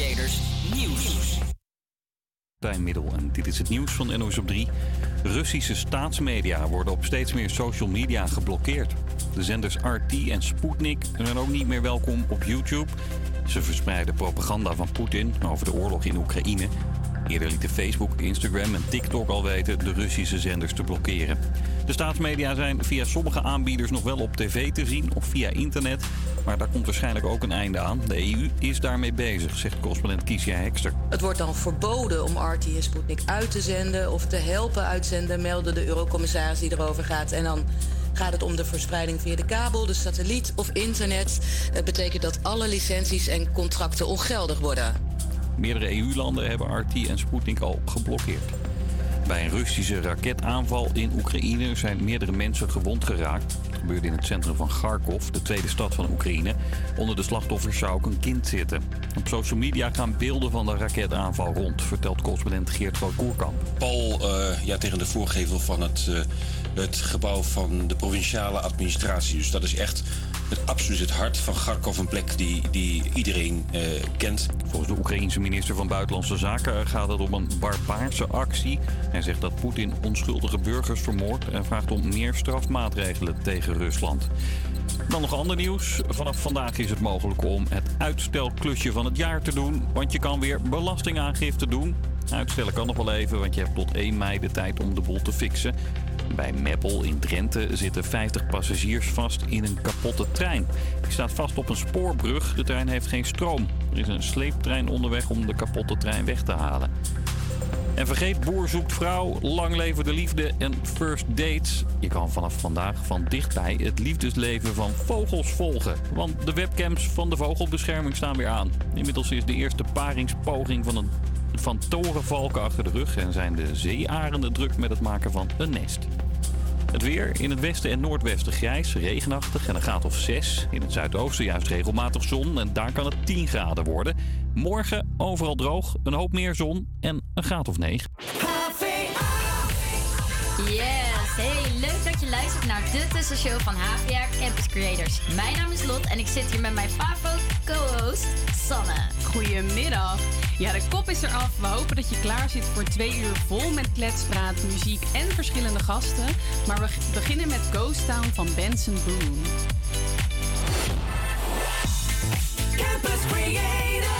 Creators Nieuws. Middel en dit is het nieuws van NOS op 3. Russische staatsmedia worden op steeds meer social media geblokkeerd. De zenders RT en Sputnik zijn ook niet meer welkom op YouTube. Ze verspreiden propaganda van Poetin over de oorlog in Oekraïne. Eerder lieten Facebook, Instagram en TikTok al weten de Russische zenders te blokkeren. De staatsmedia zijn via sommige aanbieders nog wel op tv te zien of via internet. Maar daar komt waarschijnlijk ook een einde aan. De EU is daarmee bezig, zegt correspondent Kiesja Hekster. Het wordt dan verboden om RT en Sputnik uit te zenden of te helpen uitzenden, melden de eurocommissaris die erover gaat. En dan Gaat het om de verspreiding via de kabel, de satelliet of internet? Het betekent dat alle licenties en contracten ongeldig worden. Meerdere EU-landen hebben RT en Sputnik al geblokkeerd. Bij een Russische raketaanval in Oekraïne zijn meerdere mensen gewond geraakt. Het gebeurde in het centrum van Kharkov, de tweede stad van Oekraïne. Onder de slachtoffers zou ook een kind zitten. Op social media gaan beelden van de raketaanval rond, vertelt correspondent Geert van Koerkamp. Pal uh, ja, tegen de voorgevel van het, uh, het gebouw van de provinciale administratie. Dus dat is echt het absoluut het hart van Kharkov, een plek die, die iedereen uh, kent. Volgens de Oekraïense minister van Buitenlandse Zaken gaat het om een barbaarse actie. Hij zegt dat Poetin onschuldige burgers vermoordt en vraagt om meer strafmaatregelen tegen Rusland. Dan nog ander nieuws. Vanaf vandaag is het mogelijk om het uitstelklusje van het jaar te doen. Want je kan weer belastingaangifte doen. Uitstellen kan nog wel even, want je hebt tot 1 mei de tijd om de boel te fixen. Bij Meppel in Drenthe zitten 50 passagiers vast in een kapotte trein. Die staat vast op een spoorbrug. De trein heeft geen stroom. Er is een sleeptrein onderweg om de kapotte trein weg te halen. En vergeet Boer zoekt vrouw, lang leven de liefde en first dates. Je kan vanaf vandaag van dichtbij het liefdesleven van vogels volgen. Want de webcams van de vogelbescherming staan weer aan. Inmiddels is de eerste paringspoging van, een, van torenvalken achter de rug... en zijn de zeearenden druk met het maken van een nest. Het weer in het westen en noordwesten grijs, regenachtig en een graad of 6. In het zuidoosten juist regelmatig zon en daar kan het 10 graden worden. Morgen overal droog, een hoop meer zon en een graad of 9. Yes, hey, leuk dat je luistert naar de tussenshow van HVR Campus Creators. Mijn naam is Lot en ik zit hier met mijn favoriete co-host Sanne. Goedemiddag. Ja, de kop is eraf. We hopen dat je klaar zit voor twee uur vol met kletspraat, muziek en verschillende gasten. Maar we beginnen met Ghost Town van Benson Boone. Campus Creators,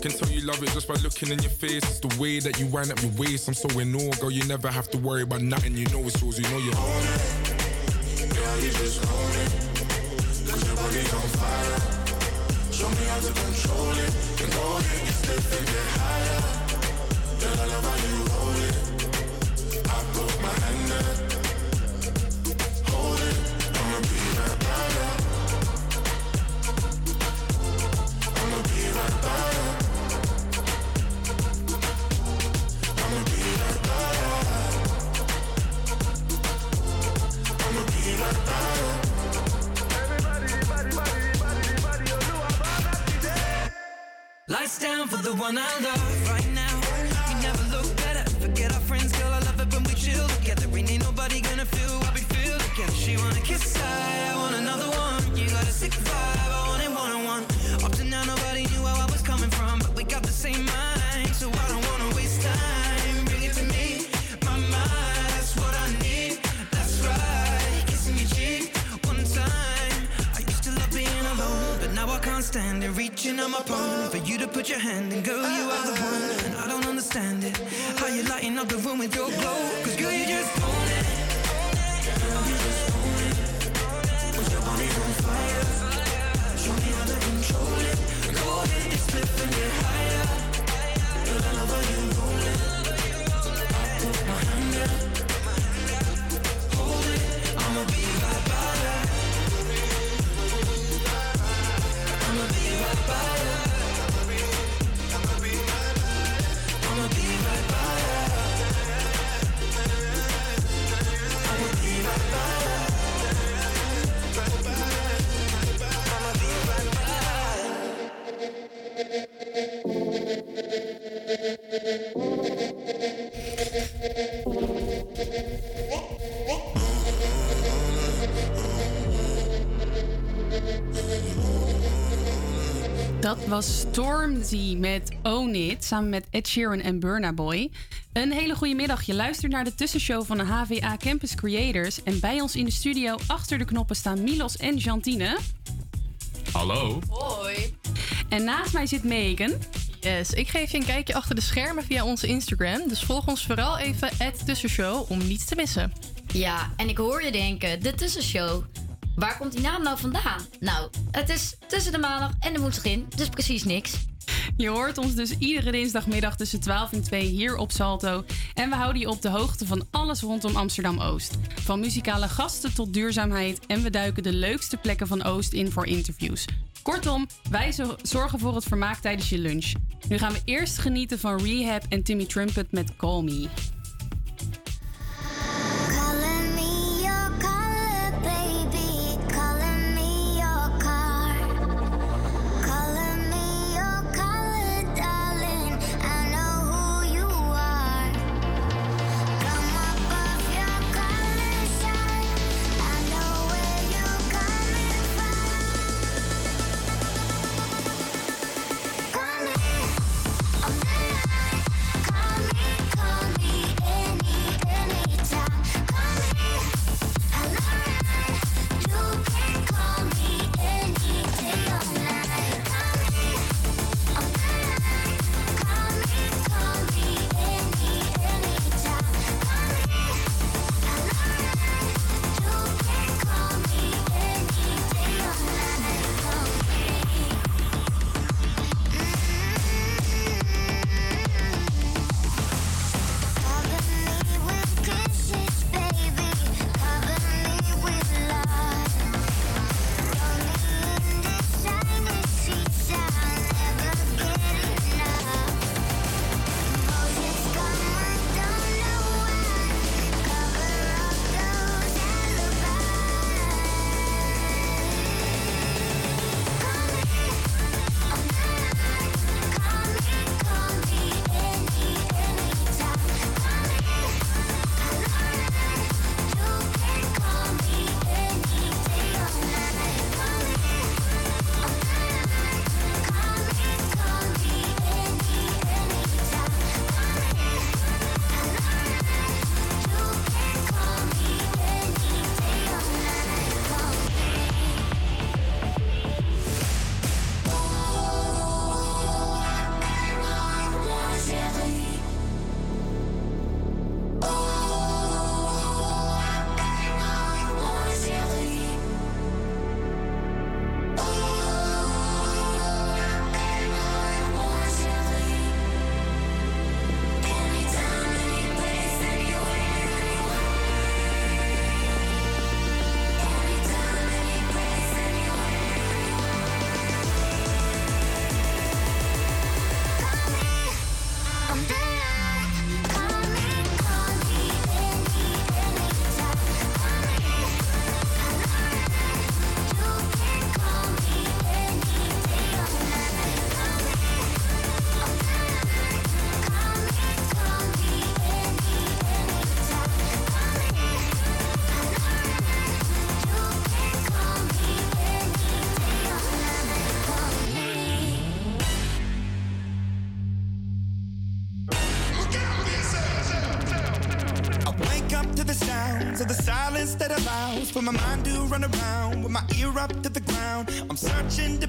Can tell you love it just by looking in your face. It's the way that you wind up your waist. I'm so in awe, girl. You never have to worry about nothing. You know it's yours. You know you own it. Girl, you just own it. Cause your body's on fire. Show me how to control it. Was Stormzy met Own It, samen met Ed Sheeran en Burna Boy. Een hele goede middag. Je luistert naar de tussenshow van de HVA Campus Creators. En bij ons in de studio achter de knoppen staan Milos en Jantine. Hallo. Hoi. En naast mij zit Megan. Yes, ik geef je een kijkje achter de schermen via onze Instagram. Dus volg ons vooral even at tussenshow om niets te missen. Ja, en ik hoor je denken, de tussenshow. Waar komt die naam nou vandaan? Nou, het is tussen de maandag en de woensdag in, dus precies niks. Je hoort ons dus iedere dinsdagmiddag tussen 12 en 2 hier op Salto. En we houden je op de hoogte van alles rondom Amsterdam Oost. Van muzikale gasten tot duurzaamheid. En we duiken de leukste plekken van Oost in voor interviews. Kortom, wij zorgen voor het vermaak tijdens je lunch. Nu gaan we eerst genieten van Rehab en Timmy Trumpet met Call Me. That's my mind do run around with my ear up to the ground. I'm searching to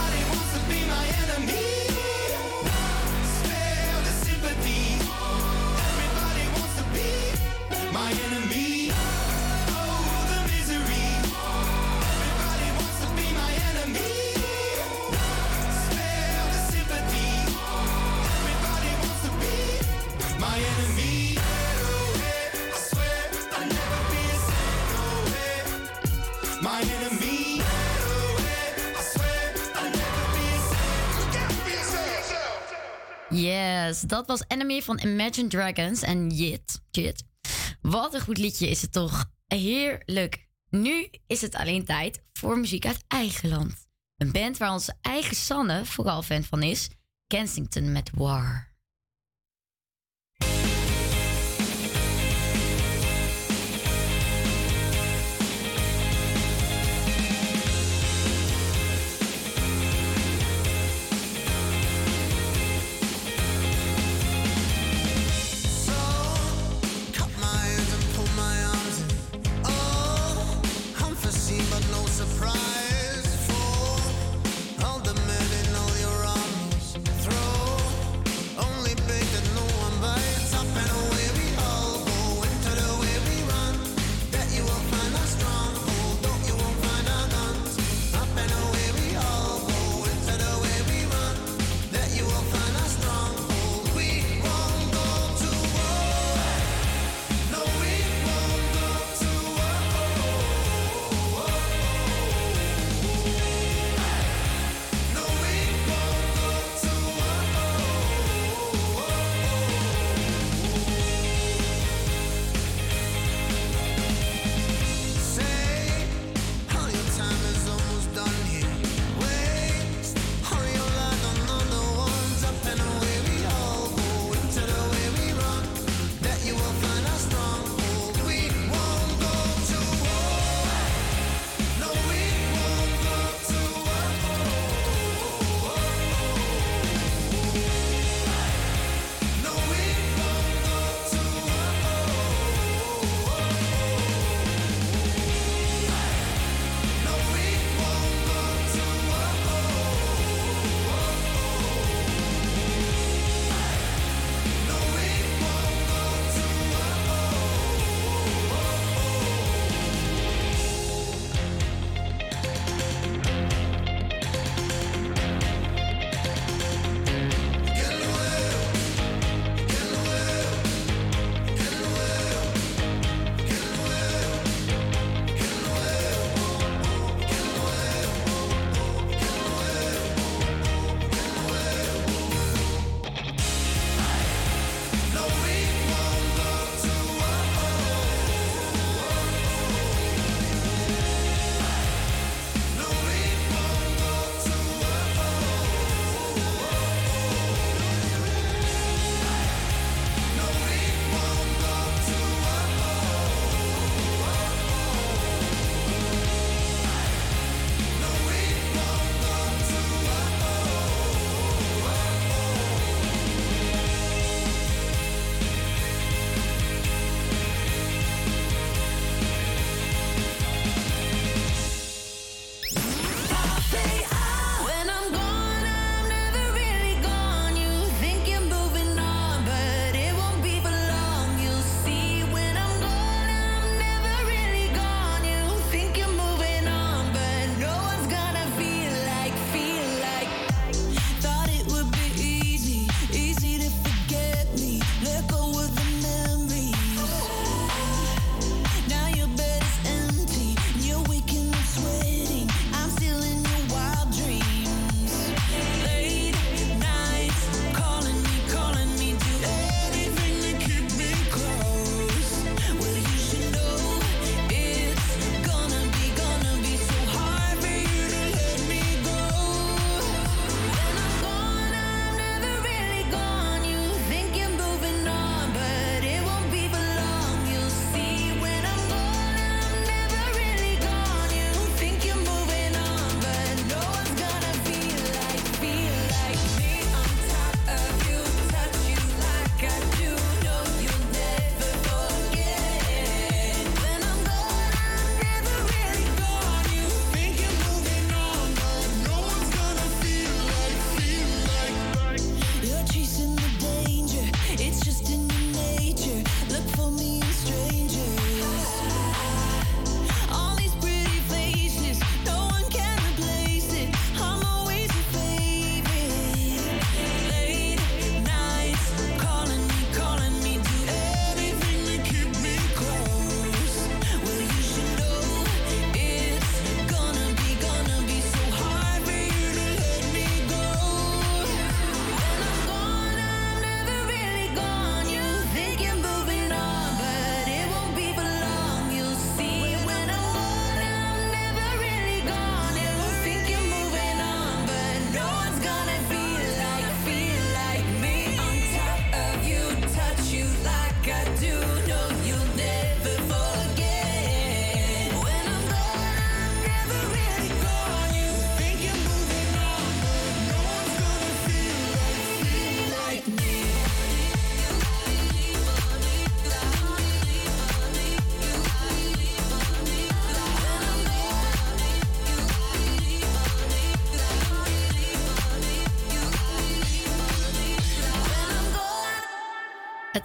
dat was Enemy van Imagine Dragons en Jit. Jit. Wat een goed liedje is het toch. Heerlijk. Nu is het alleen tijd voor muziek uit eigen land. Een band waar onze eigen Sanne vooral fan van is. Kensington met War.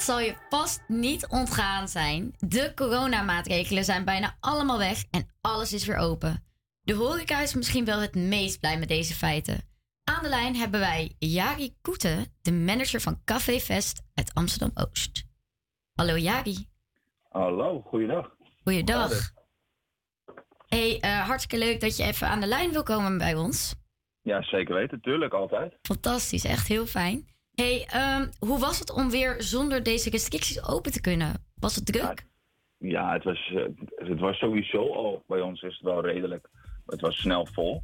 Zal je vast niet ontgaan zijn. De coronamaatregelen zijn bijna allemaal weg en alles is weer open. De horeca is misschien wel het meest blij met deze feiten. Aan de lijn hebben wij Jari Koeten, de manager van Café Fest uit Amsterdam Oost. Hallo Jari. Hallo, goeiedag. Goeiedag. Hey, eh, hartstikke leuk dat je even aan de lijn wil komen bij ons. Ja, zeker weten. Tuurlijk, altijd. Fantastisch, echt heel fijn. Hey, ehm, hoe was het om weer zonder deze restricties open te kunnen? Was het druk? Ja, het was, eh, het was sowieso al, bij ons is het wel redelijk. Het was snel vol.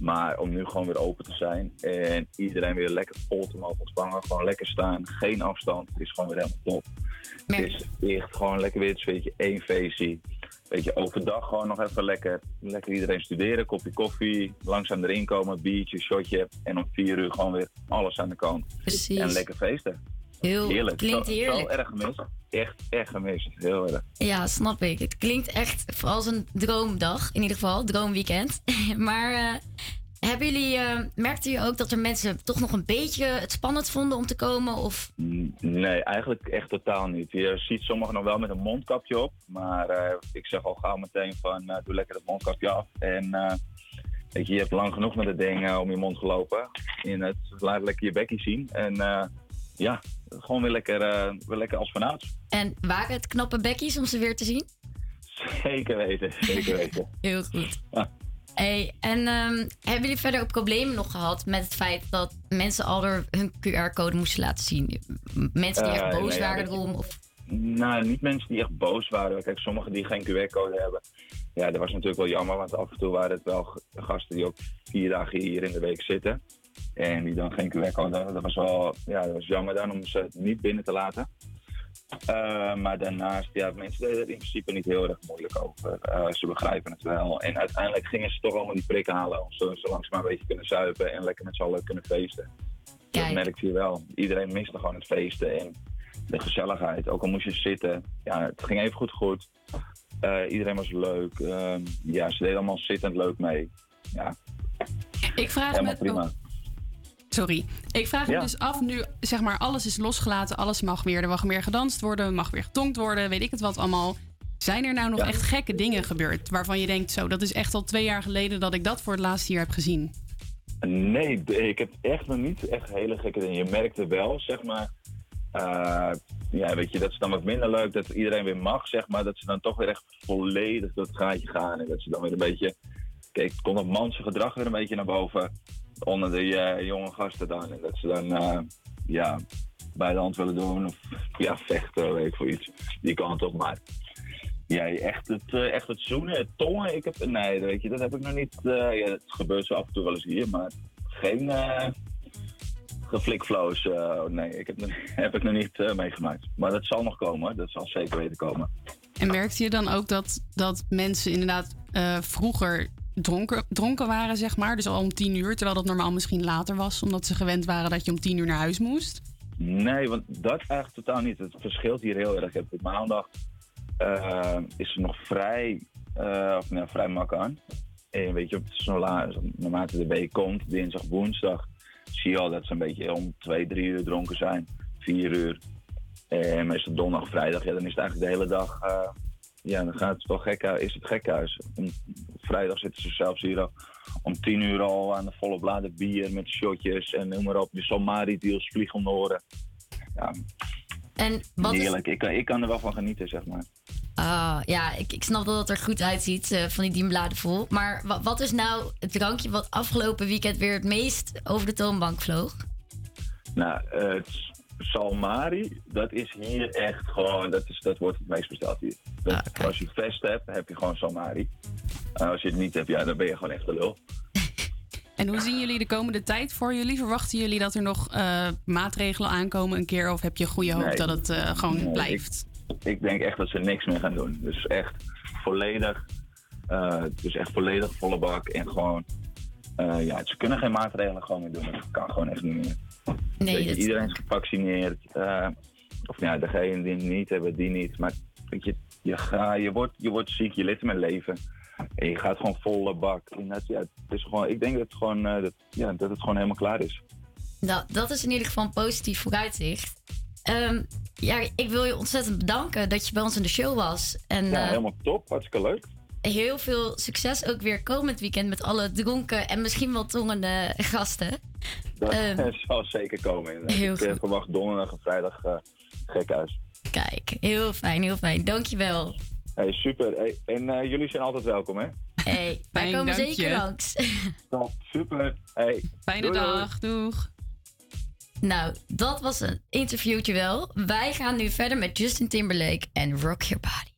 Maar om nu gewoon weer open te zijn en iedereen weer lekker vol te mogen ontvangen. Gewoon lekker staan, geen afstand. Het is gewoon weer helemaal top. Het is echt gewoon lekker weer het sfeertje, één feestje. Weet je, overdag gewoon nog even lekker, lekker iedereen studeren, kopje koffie, langzaam erin komen, biertje, shotje. En om vier uur gewoon weer alles aan de kant. Precies. En lekker feesten. Heel, Heerlijk. klinkt heerlijk. Zo erg gemist. Echt, echt gemist. Heel erg. Ja, snap ik. Het klinkt echt vooral als een droomdag, in ieder geval, droomweekend. maar eh, hebben jullie, eh, merkten jullie ook dat er mensen toch nog een beetje het spannend vonden om te komen? Of Nee, eigenlijk echt totaal niet. Je ziet sommigen nog wel met een mondkapje op. Maar eh, ik zeg al gauw meteen van doe lekker het mondkapje af. En weet je, je hebt lang genoeg met het ding om je mond gelopen. In het, laat lekker je bekkie zien. En ja, gewoon weer lekker, eh, weer lekker als vanouds. En waren het knappe bekkies om ze weer te zien? Zeker weten, zeker weten. Heel goed. Ja. Hey, en ehm, hebben jullie verder ook problemen nog gehad met het feit dat mensen al hun QR-code moesten laten zien? Mensen die echt Eh, boos nee, waren erom? Of... Nou, niet mensen die echt boos waren. Kijk, sommigen die geen QR-code hebben. Ja, dat was natuurlijk wel jammer, want af en toe waren het wel gasten die ook vier dagen hier in de week zitten. En die dan geen QR-code hadden. Dat was wel ja, dat was jammer dan om ze niet binnen te laten. Eh, maar daarnaast, ja, mensen deden er in principe niet heel erg moeilijk over. Eh, ze begrijpen het wel. En uiteindelijk gingen ze toch allemaal die prik halen. Om zo, zo langzaam een beetje kunnen zuipen en lekker met z'n allen kunnen feesten. Dat merkte je wel. Iedereen miste gewoon het feesten en de gezelligheid. Ook al moest je zitten. Ja, het ging even goed goed. Eh, iedereen was leuk. Ehm, ja, ze deden allemaal zittend leuk mee. Ja, Ik vraag helemaal me Sorry. Ik vraag me dus af, nu zeg maar alles is losgelaten, alles mag weer, er mag meer gedanst worden, mag weer getonkt worden, weet ik het wat allemaal. Zijn er nou nog echt gekke dingen gebeurd waarvan je denkt, zo, dat is echt al twee jaar geleden dat ik dat voor het laatst hier heb gezien? Nee, ik heb echt nog niet echt hele gekke dingen. Je merkte wel, zeg maar. eh, ja, weet je, dat is dan wat minder leuk dat iedereen weer mag, zeg maar. Dat ze dan toch weer echt volledig door het gaatje gaan. En dat ze dan weer een beetje. Kijk, komt dat manse gedrag weer een beetje naar boven. Onder de eh, jonge gasten dan. Dat ze dan, eh, ja, bij de hand willen doen. Of ja, vechten, weet ik voor iets. Die kant op. Maar ja, echt het, eh, echt het zoenen, het tongen. Ik heb, nee, weet je, dat heb ik nog niet. eh, ja, het gebeurt zo af en toe wel eens hier, maar geen eh geflikflows. nee, ik heb, heb ik nog niet meegemaakt. Maar dat zal nog komen, dat zal zeker weten komen. En merkte je dan ook dat, dat mensen inderdaad vroeger dronken, dronken waren, zeg maar? Dus al om tien uur, terwijl dat normaal misschien later was, omdat ze gewend waren dat je om tien uur naar huis moest? Nee, want dat eigenlijk totaal niet. Het verschilt hier heel erg. Op maandag eh, is het nog vrij, eh, of nee, vrij mak aan. En weet je, op la- naarmate de week komt, dinsdag, woensdag, zie je al dat ze een beetje om twee, drie uur dronken zijn. Vier uur. En meestal donderdag, vrijdag, ja, dan is het eigenlijk de hele dag. eh, ja, dan gaat het wel gek, is het gekhuis. Om, vrijdag zitten ze zelfs hier al om tien uur al aan de volle bladen bier met shotjes en noem maar op. De Somari-deals vliegen om de oren. Ja, En wat is... heerlijk. Ik, kan, ik kan er wel van genieten, zeg maar. Ah, ja, ik, ik snap dat het er goed uitziet eh, van die dienbladen vol. Maar wa- wat is nou het drankje wat afgelopen weekend weer het meest over de toonbank vloog? Nou, het Salmari, dat is hier echt gewoon, dat, is, dat wordt het meest besteld hier. Dat- Als je vest hebt, heb je gewoon Salmari. En als je het niet hebt, ja, dan ben je gewoon echt de lul. En hoe zien jullie de komende tijd voor jullie? Verwachten jullie dat er nog eh, maatregelen aankomen een keer? Of heb je goede hoop Nee. dat het eh, gewoon Nee, blijft? Ik, ik denk echt dat ze niks meer gaan doen. Dus echt volledig, eh, dus echt volledig volle bak en gewoon, ja, ze kunnen geen maatregelen gewoon meer doen. Dat kan gewoon echt niet meer. Nee, dat- iedereen is gevaccineerd. eh, of ja, degene die het niet hebben, die niet. Maar weet je, je, ga, je, wordt, je wordt ziek, je leert met leven. En je gaat gewoon volle bak. En dat, ja, het is gewoon, ik denk dat het gewoon, eh, dat, ja, dat het gewoon helemaal klaar is. Nou, dat is in ieder geval een positief vooruitzicht. Ehm, ja, ik wil je ontzettend bedanken dat je bij ons in de show was. En ja, eh, helemaal top. Hartstikke leuk. Heel veel succes ook weer komend weekend met alle dronken en misschien wel tongende gasten. Dat Ehm, zal zeker komen. inderdaad. heel ik eh, goed. verwacht donderdag en vrijdag eh gek huis. Kijk, heel fijn, heel fijn. Dankjewel. Hey, super. Hey, en eh, jullie zijn altijd welkom, hè? Hey, wij komen zeker langs. Top, super. Hey, Fijne doei, doei. dag, doeg. Nou, dat was een interviewtje wel. Wij gaan nu verder met Justin Timberlake en Rock Your Body.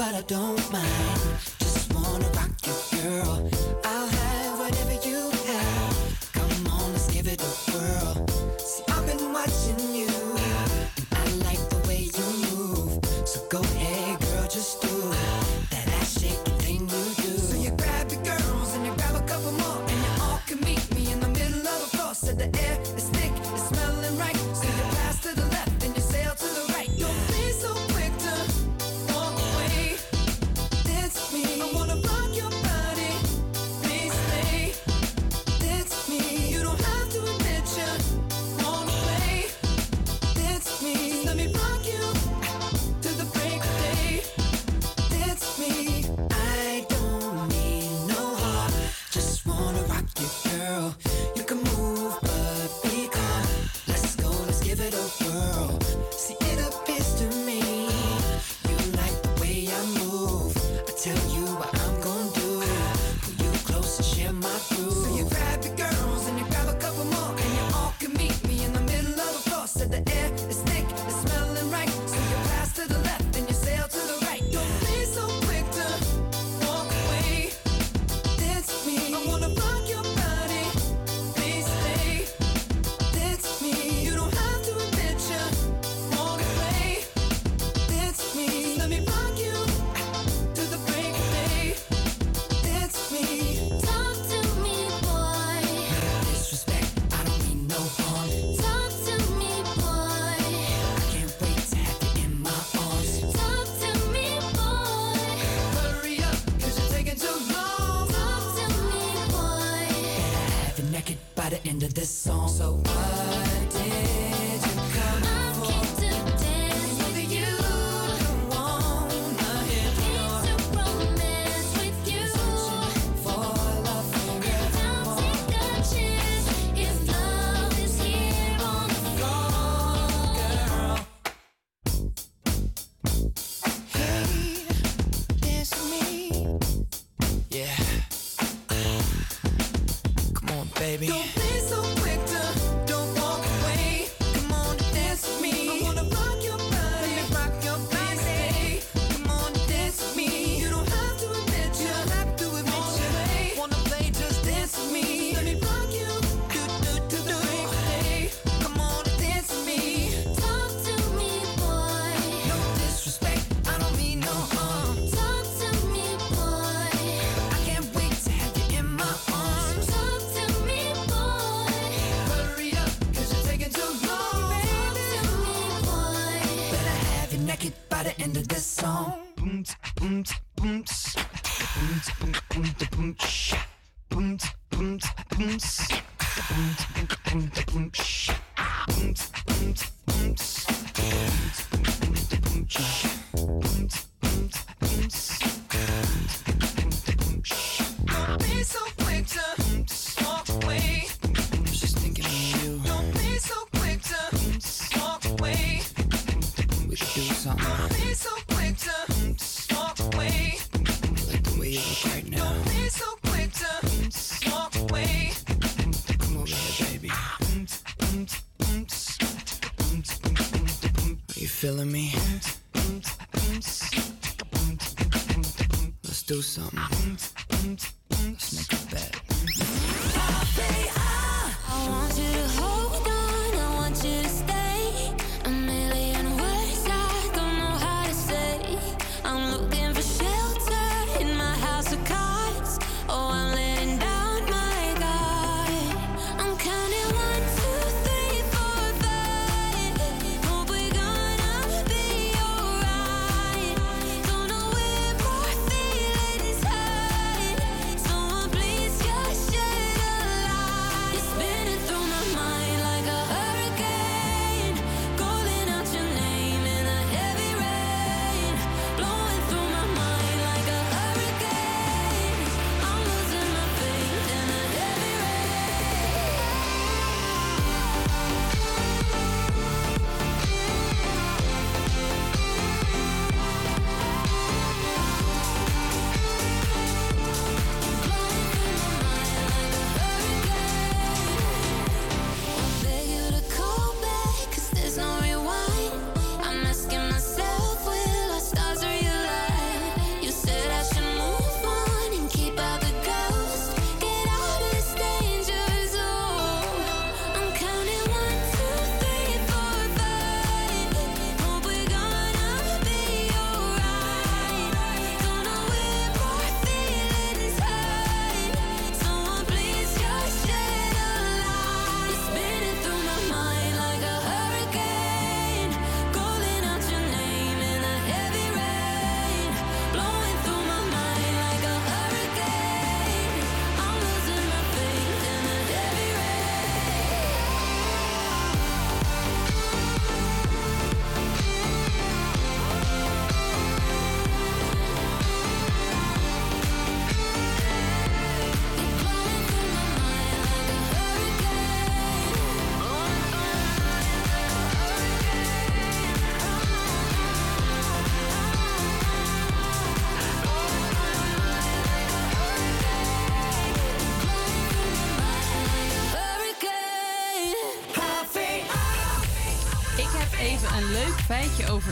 But I don't mind. Just wanna rock you, girl.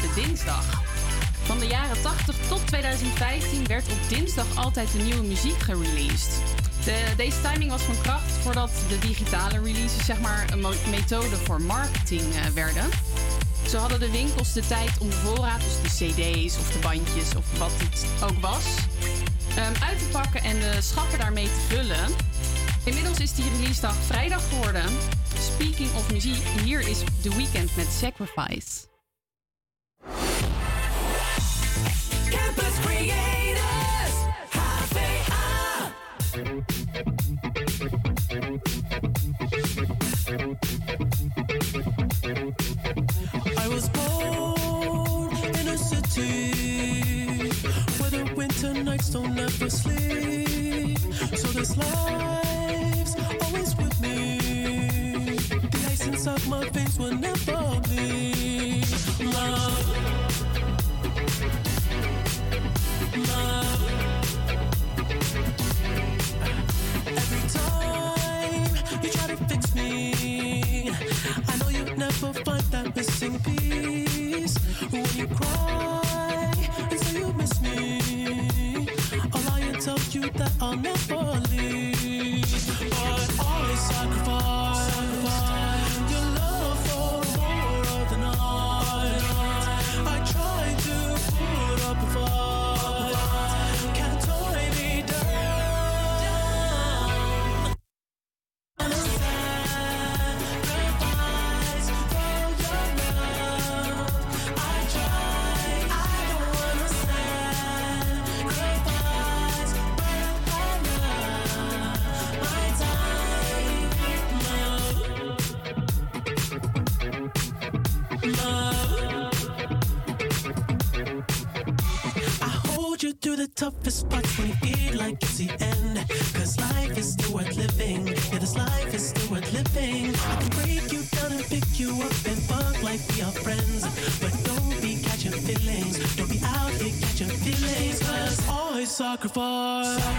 de dinsdag. Van de jaren 80 tot 2015 werd op dinsdag altijd de nieuwe muziek gereleased. De, deze timing was van kracht voordat de digitale releases zeg maar, een methode voor marketing eh, werden. Zo hadden de winkels de tijd om de voorraad, dus de cd's of de bandjes of wat het ook was, ehm, uit te pakken en de schappen daarmee te vullen. Inmiddels is die release dag vrijdag geworden. Speaking of muziek, hier is The Weeknd met Sacrifice. Reckless lives always with me. The license of my face will never bleed. Love. Love. Every time you try to fix me, I know you'll never find that missing piece. sacrifice.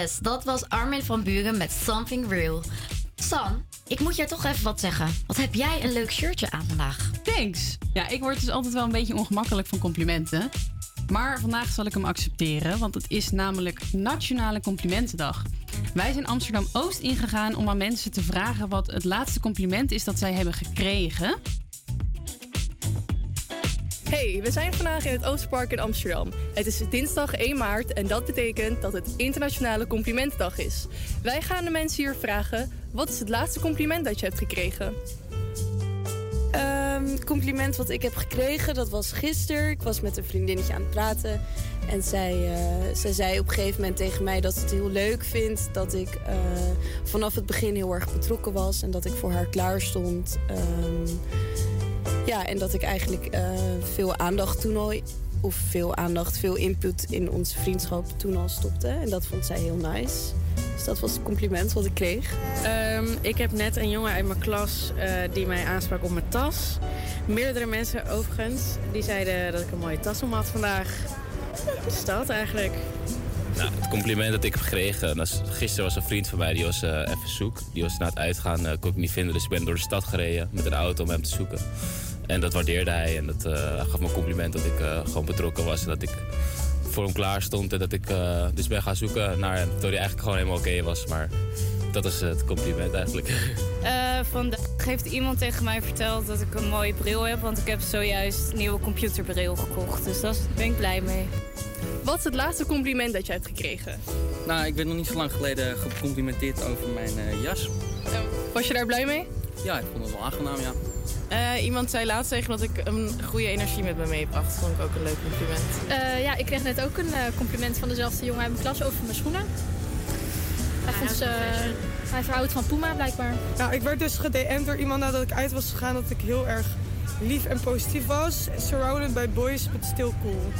Yes, dat was Armin van Buren met Something Real. San, ik moet jij toch even wat zeggen. Wat heb jij een leuk shirtje aan vandaag? Thanks. Ja, ik word dus altijd wel een beetje ongemakkelijk van complimenten. Maar vandaag zal ik hem accepteren, want het is namelijk Nationale Complimentendag. Wij zijn Amsterdam Oost ingegaan om aan mensen te vragen wat het laatste compliment is dat zij hebben gekregen. Hey, we zijn vandaag in het Oostpark in Amsterdam. Het is dinsdag 1 maart en dat betekent dat het Internationale Complimentdag is. Wij gaan de mensen hier vragen: wat is het laatste compliment dat je hebt gekregen? Het compliment wat ik heb gekregen, dat was gisteren. Ik was met een vriendinnetje aan het praten. En zij, eh, zij zei op een gegeven moment tegen mij dat ze het heel leuk vindt... dat ik eh, vanaf het begin heel erg betrokken was en dat ik voor haar klaar stond. Ehm, ja, en dat ik eigenlijk eh, veel aandacht toen al... of veel aandacht, veel input in onze vriendschap toen al stopte. En dat vond zij heel nice. Dus dat was het compliment wat ik kreeg. Ehm, ik heb net een jongen uit mijn klas eh, die mij aansprak op mijn tas. Meerdere mensen overigens. Die zeiden dat ik een mooie tas om had vandaag. Dus dat eigenlijk. Nou, het compliment dat ik heb gekregen. Dat is, gisteren was een vriend van mij, die was eh, even zoek. Die was na het uitgaan, eh, kon ik niet vinden. Dus ik ben door de stad gereden met een auto om hem te zoeken. En dat waardeerde hij. En dat eh, hij gaf me een compliment dat ik eh, gewoon betrokken was. En dat ik voor hem klaar stond. En dat ik eh, dus ben gaan zoeken naar hem. Terwijl hij eigenlijk gewoon helemaal oké was. Maar dat is het compliment eigenlijk. Eh, vandaag heeft iemand tegen mij verteld dat ik een mooie bril heb. Want ik heb zojuist een nieuwe computerbril gekocht. Dus daar ben ik blij mee. Wat is het laatste compliment dat je hebt gekregen? Nou, ik ben nog niet zo lang geleden gecomplimenteerd over mijn eh, jas. Was je daar blij mee? Ja, ik vond het wel aangenaam, ja. Eh, iemand zei laatst tegen me dat ik een goede energie met me meebracht. Vond ik ook een leuk compliment. Eh, ja, ik kreeg net ook een eh, compliment van dezelfde jongen uit mijn klas over mijn schoenen. Hij, vond ze, hij verhoudt van Puma blijkbaar. Nou, ik werd dus gedM'd door iemand nadat ik uit was gegaan dat ik heel erg lief en positief was. Surrounded by boys, but still cool.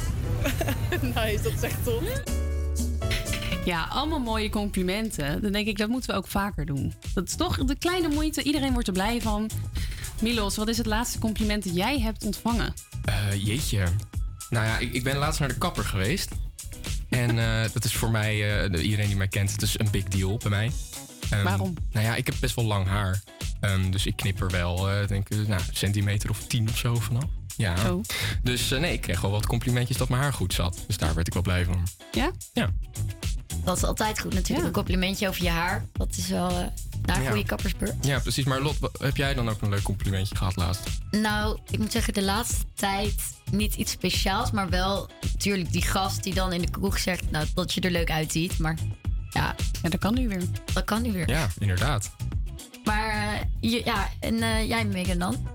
nice, dat is echt tof. Ja, allemaal mooie complimenten. Dan denk ik, dat moeten we ook vaker doen. Dat is toch de kleine moeite. Iedereen wordt er blij van. Milos, wat is het laatste compliment dat jij hebt ontvangen? Eh, jeetje. Nou ja, ik, ik ben laatst naar de kapper geweest. En eh, dat is voor mij, eh, de- iedereen die mij kent, het is een big deal bij mij. Ehm, Waarom? Nou ja, ik heb best wel lang haar. Ehm, dus ik knip er wel, denk ik, nou, een centimeter of tien of zo vanaf. Ja. Dus nee, ik kreeg wel wat complimentjes dat mijn haar goed zat. Dus daar werd ik wel blij van. Ja? Ja. Dat is altijd goed natuurlijk. Een complimentje over je haar. Dat is wel eh naar een Ja. goede kappersbeurt. Ja, precies. Maar Lot, heb jij dan ook een leuk complimentje gehad laatst? Nou, ik moet zeggen, de laatste tijd niet iets speciaals, maar wel natuurlijk die gast die dan in de kroeg zegt nou, dat je er leuk uitziet. Maar ja, ja dat kan nu weer. Dat kan nu weer. Ja, inderdaad. Maar eh, je- ja, en eh, jij Megan dan?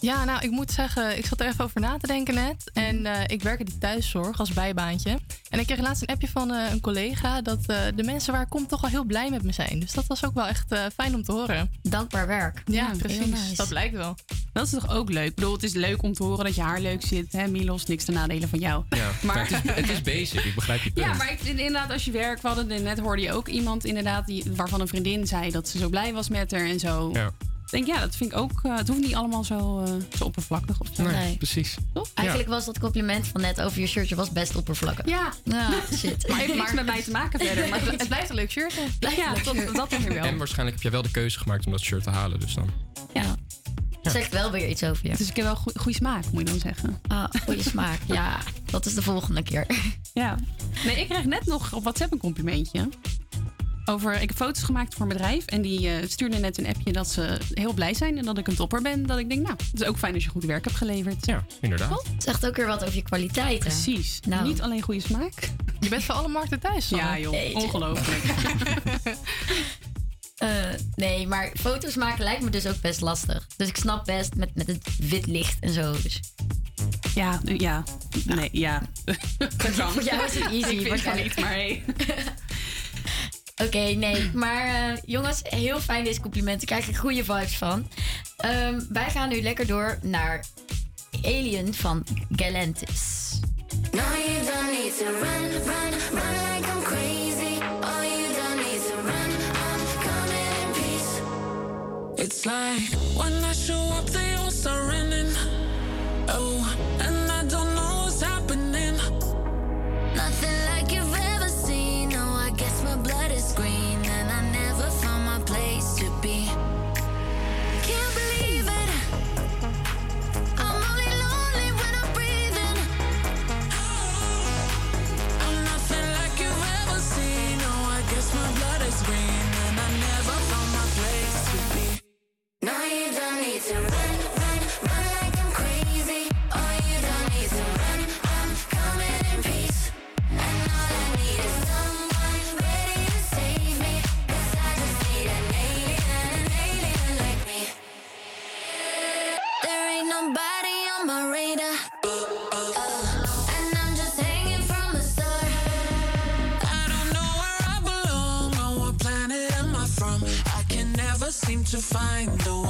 Ja, nou, ik moet zeggen, ik zat er even over na te denken net. En eh, ik werk in de thuiszorg als bijbaantje. En ik kreeg laatst een appje van eh, een collega dat eh, de mensen waar ik kom toch al heel blij met me zijn. Dus dat was ook wel echt eh, fijn om te horen. Dankbaar werk. Ja, precies. nice. Dat blijkt wel. Dat is toch ook leuk? Ik bedoel, het is leuk om te horen dat je haar leuk zit. Hè, Milos, niks te nadelen van jou. Ja, Maar- maar het is, het is basic. Ik begrijp je punt. Ja, maar ik inderdaad, als je werk, we hadden net hoorde je ook iemand inderdaad die, waarvan een vriendin zei dat ze zo blij was met haar en zo. Ja. Ik denk, ja, dat vind ik ook. eh, het hoeft niet allemaal zo, eh, zo oppervlakkig of zo. Nee, Nee. precies. Toch? Eigenlijk was dat compliment van net over je shirtje was best oppervlakkig. Ja. Ja, shit. Maar heeft niks met mij te maken verder. Maar het blijft een leuk shirt. hè? ja, dat, dat wel. En waarschijnlijk heb jij wel de keuze gemaakt om dat shirt te halen. Dus dan. Ja. Zegt wel weer iets over je. Dus ik heb wel goede smaak, moet je dan zeggen. Ah, goede smaak. Ja, dat is de volgende keer. Ja. Nee, ik kreeg net nog op WhatsApp een complimentje. Over, ik heb foto's gemaakt voor een bedrijf. En die eh stuurde net een appje dat ze heel blij zijn. En dat ik een topper ben. Dat ik denk, nou, het is ook fijn als je goed werk hebt geleverd. Ja, inderdaad. Zegt ook weer wat over je kwaliteiten. Precies. Nou. Niet alleen goede smaak. Je bent voor alle markten thuis. Sanne. Ja, joh. Ongelooflijk. Eh, nee, maar foto's maken lijkt me dus ook best lastig. Dus ik snap best met, met het wit licht en zo. Dus. Ja, ja. Nee, ja. Voor jou is het easy. Ik het waarschijnlijk. niet, maar hey. Oké, nee. Maar eh, jongens, heel fijn deze complimenten. Krijg ik goede vibes van. Ehm, wij gaan nu lekker door naar Alien van Galantis. No, you don't need to run, run, run like I'm crazy. Oh, you don't need to run. I'm coming in peace. It's like when I show up, they all running. Oh, to find the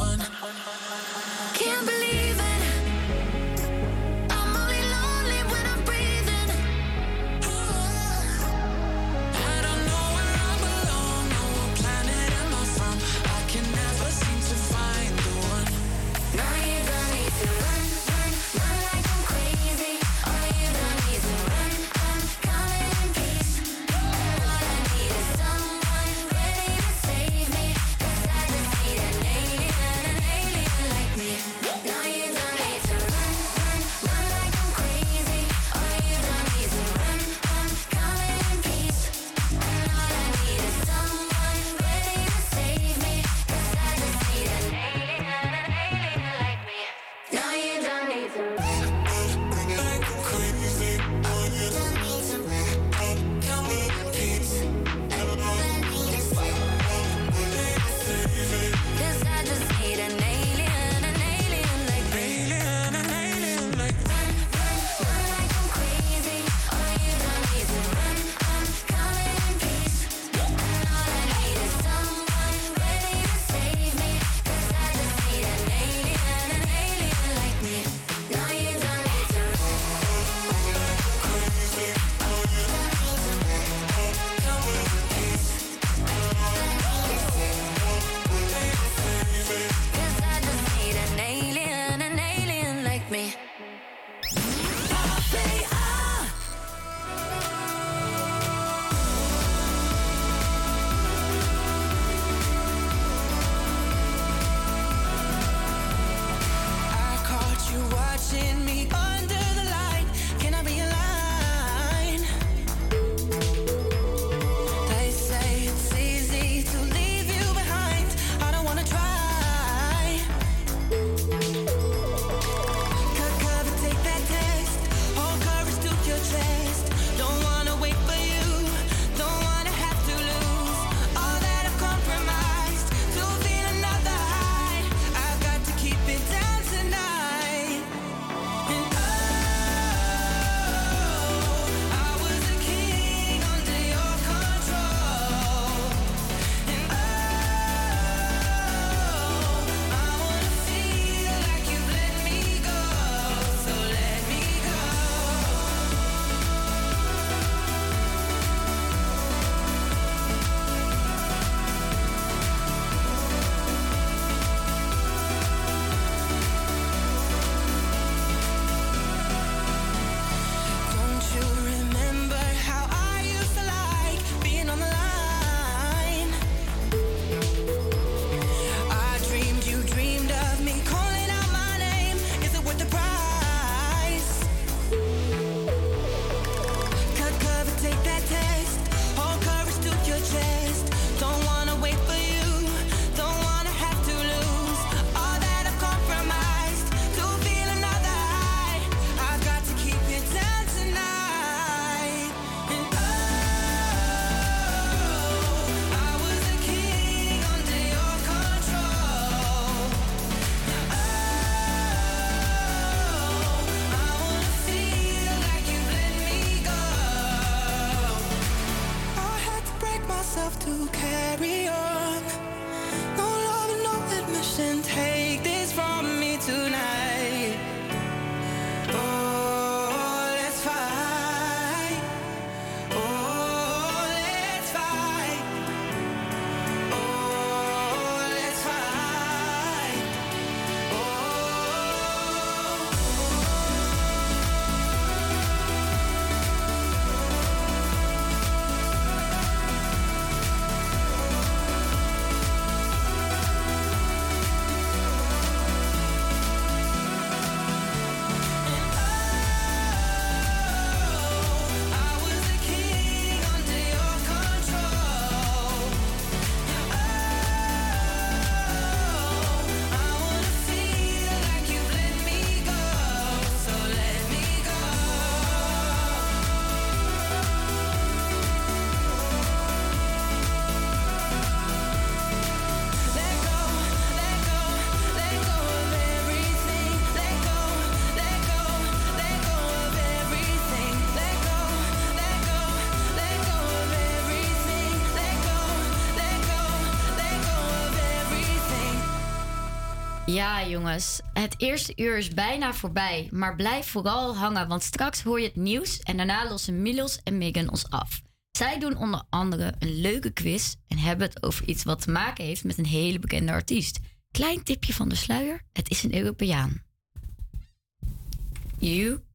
Ja, jongens. Het eerste uur is bijna voorbij. Maar blijf vooral hangen, want straks hoor je het nieuws. En daarna lossen Milos en Megan ons af. Zij doen onder andere een leuke quiz. En hebben het over iets wat te maken heeft met een hele bekende artiest. Klein tipje van de sluier: het is een Europeaan. You.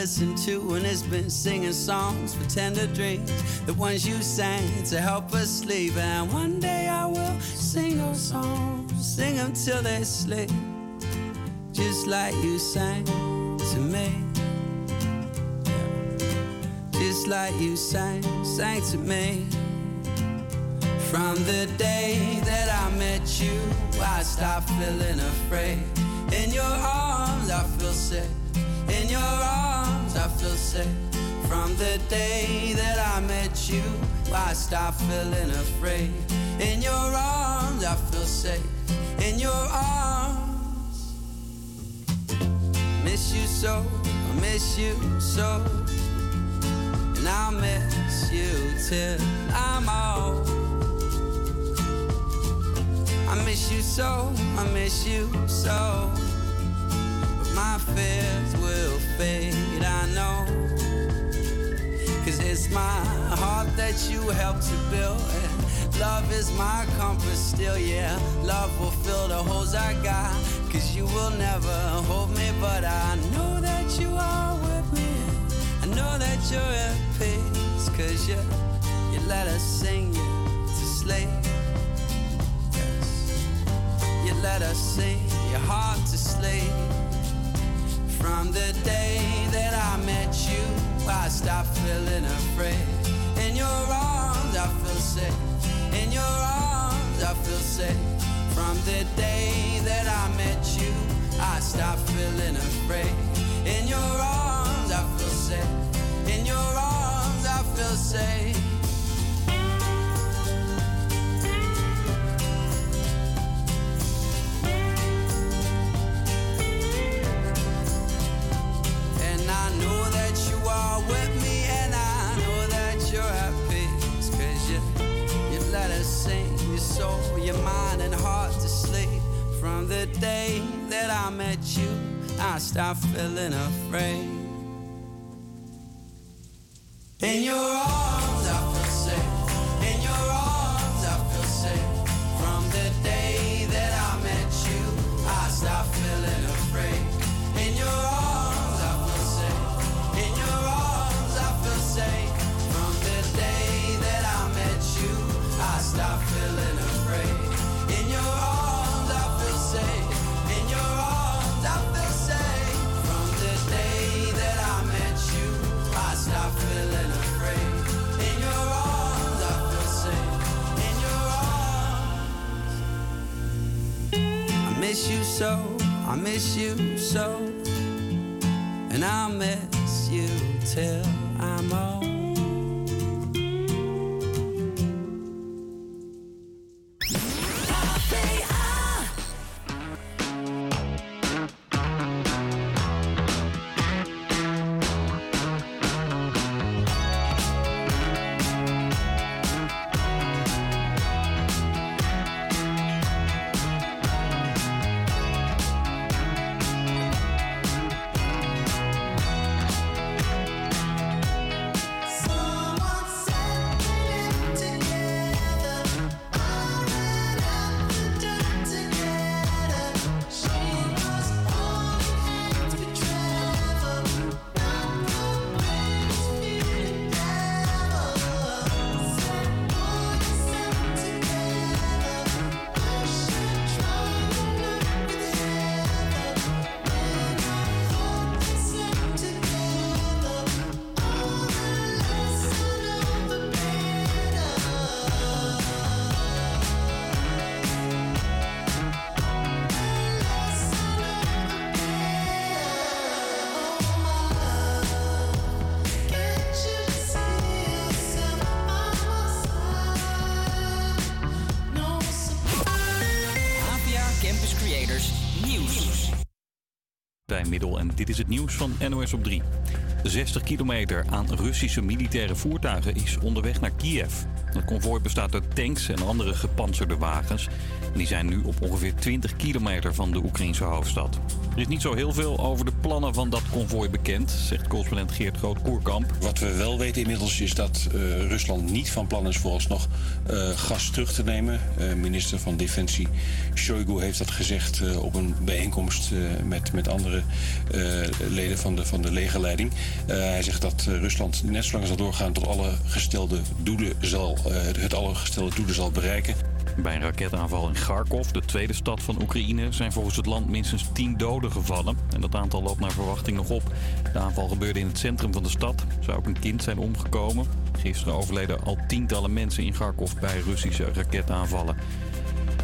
Listen to. And it's been singing songs for tender dreams, the ones you sang to help us sleep. And one day I will sing those songs, sing them till they sleep, just like you sang to me. Just like you sang, sang to me. From the day that I met you, I stopped feeling afraid. In your arms, I feel safe. Feel safe. From the day that I met you, I stopped feeling afraid. In your arms, I feel safe. In your arms, miss you so, I miss you so, and I'll miss you till I'm old. I miss you so, I miss you so. But my fears will I know. Cause it's my heart that you helped to build. Love is my compass still, yeah. Love will fill the holes I got. Cause you will never hold me, but I know that you are with me. I know that you're at peace. Cause you, you let us sing you to sleep. Yes. You let us sing your heart to sleep. From the day that I met you, I stopped feeling afraid. In your arms, I feel safe. In your arms, I feel safe. From the day that I met you, I stopped feeling afraid. In your arms, I feel safe. In your arms, I feel safe. With me, and I know that you're at peace. Cause you, you let us sing your soul, your mind, and heart to sleep. From the day that I met you, I stopped feeling afraid. In your arms, I you so, I miss you so. And I'll miss you till I'm old. En dit is het nieuws van NOS op 3. 60 kilometer aan Russische militaire voertuigen is onderweg naar Kiev. Het konvooi bestaat uit tanks en andere gepantserde wagens. Die zijn nu op ongeveer 20 kilometer van de Oekraïnse hoofdstad. Er is niet zo heel veel over de plannen van dat konvooi bekend, zegt correspondent Geert Groot-Koerkamp. Wat we wel weten inmiddels is dat eh, Rusland niet van plan is vooralsnog eh, gas terug te nemen. Eh, minister van Defensie Shoigu heeft dat gezegd op een bijeenkomst met, met andere leden van de, van de legerleiding. Hij zegt dat Rusland net zolang zal doorgaan tot alle gestelde doelen zal, het alle gestelde doelen zal bereiken. Bij een raketaanval in Kharkov, de tweede stad van Oekraïne, zijn volgens het land minstens 10 doden gevallen. En dat aantal loopt naar verwachting nog op. De aanval gebeurde in het centrum van de stad. Zou ook een kind zijn omgekomen. Gisteren overleden al tientallen mensen in Kharkov bij Russische raketaanvallen.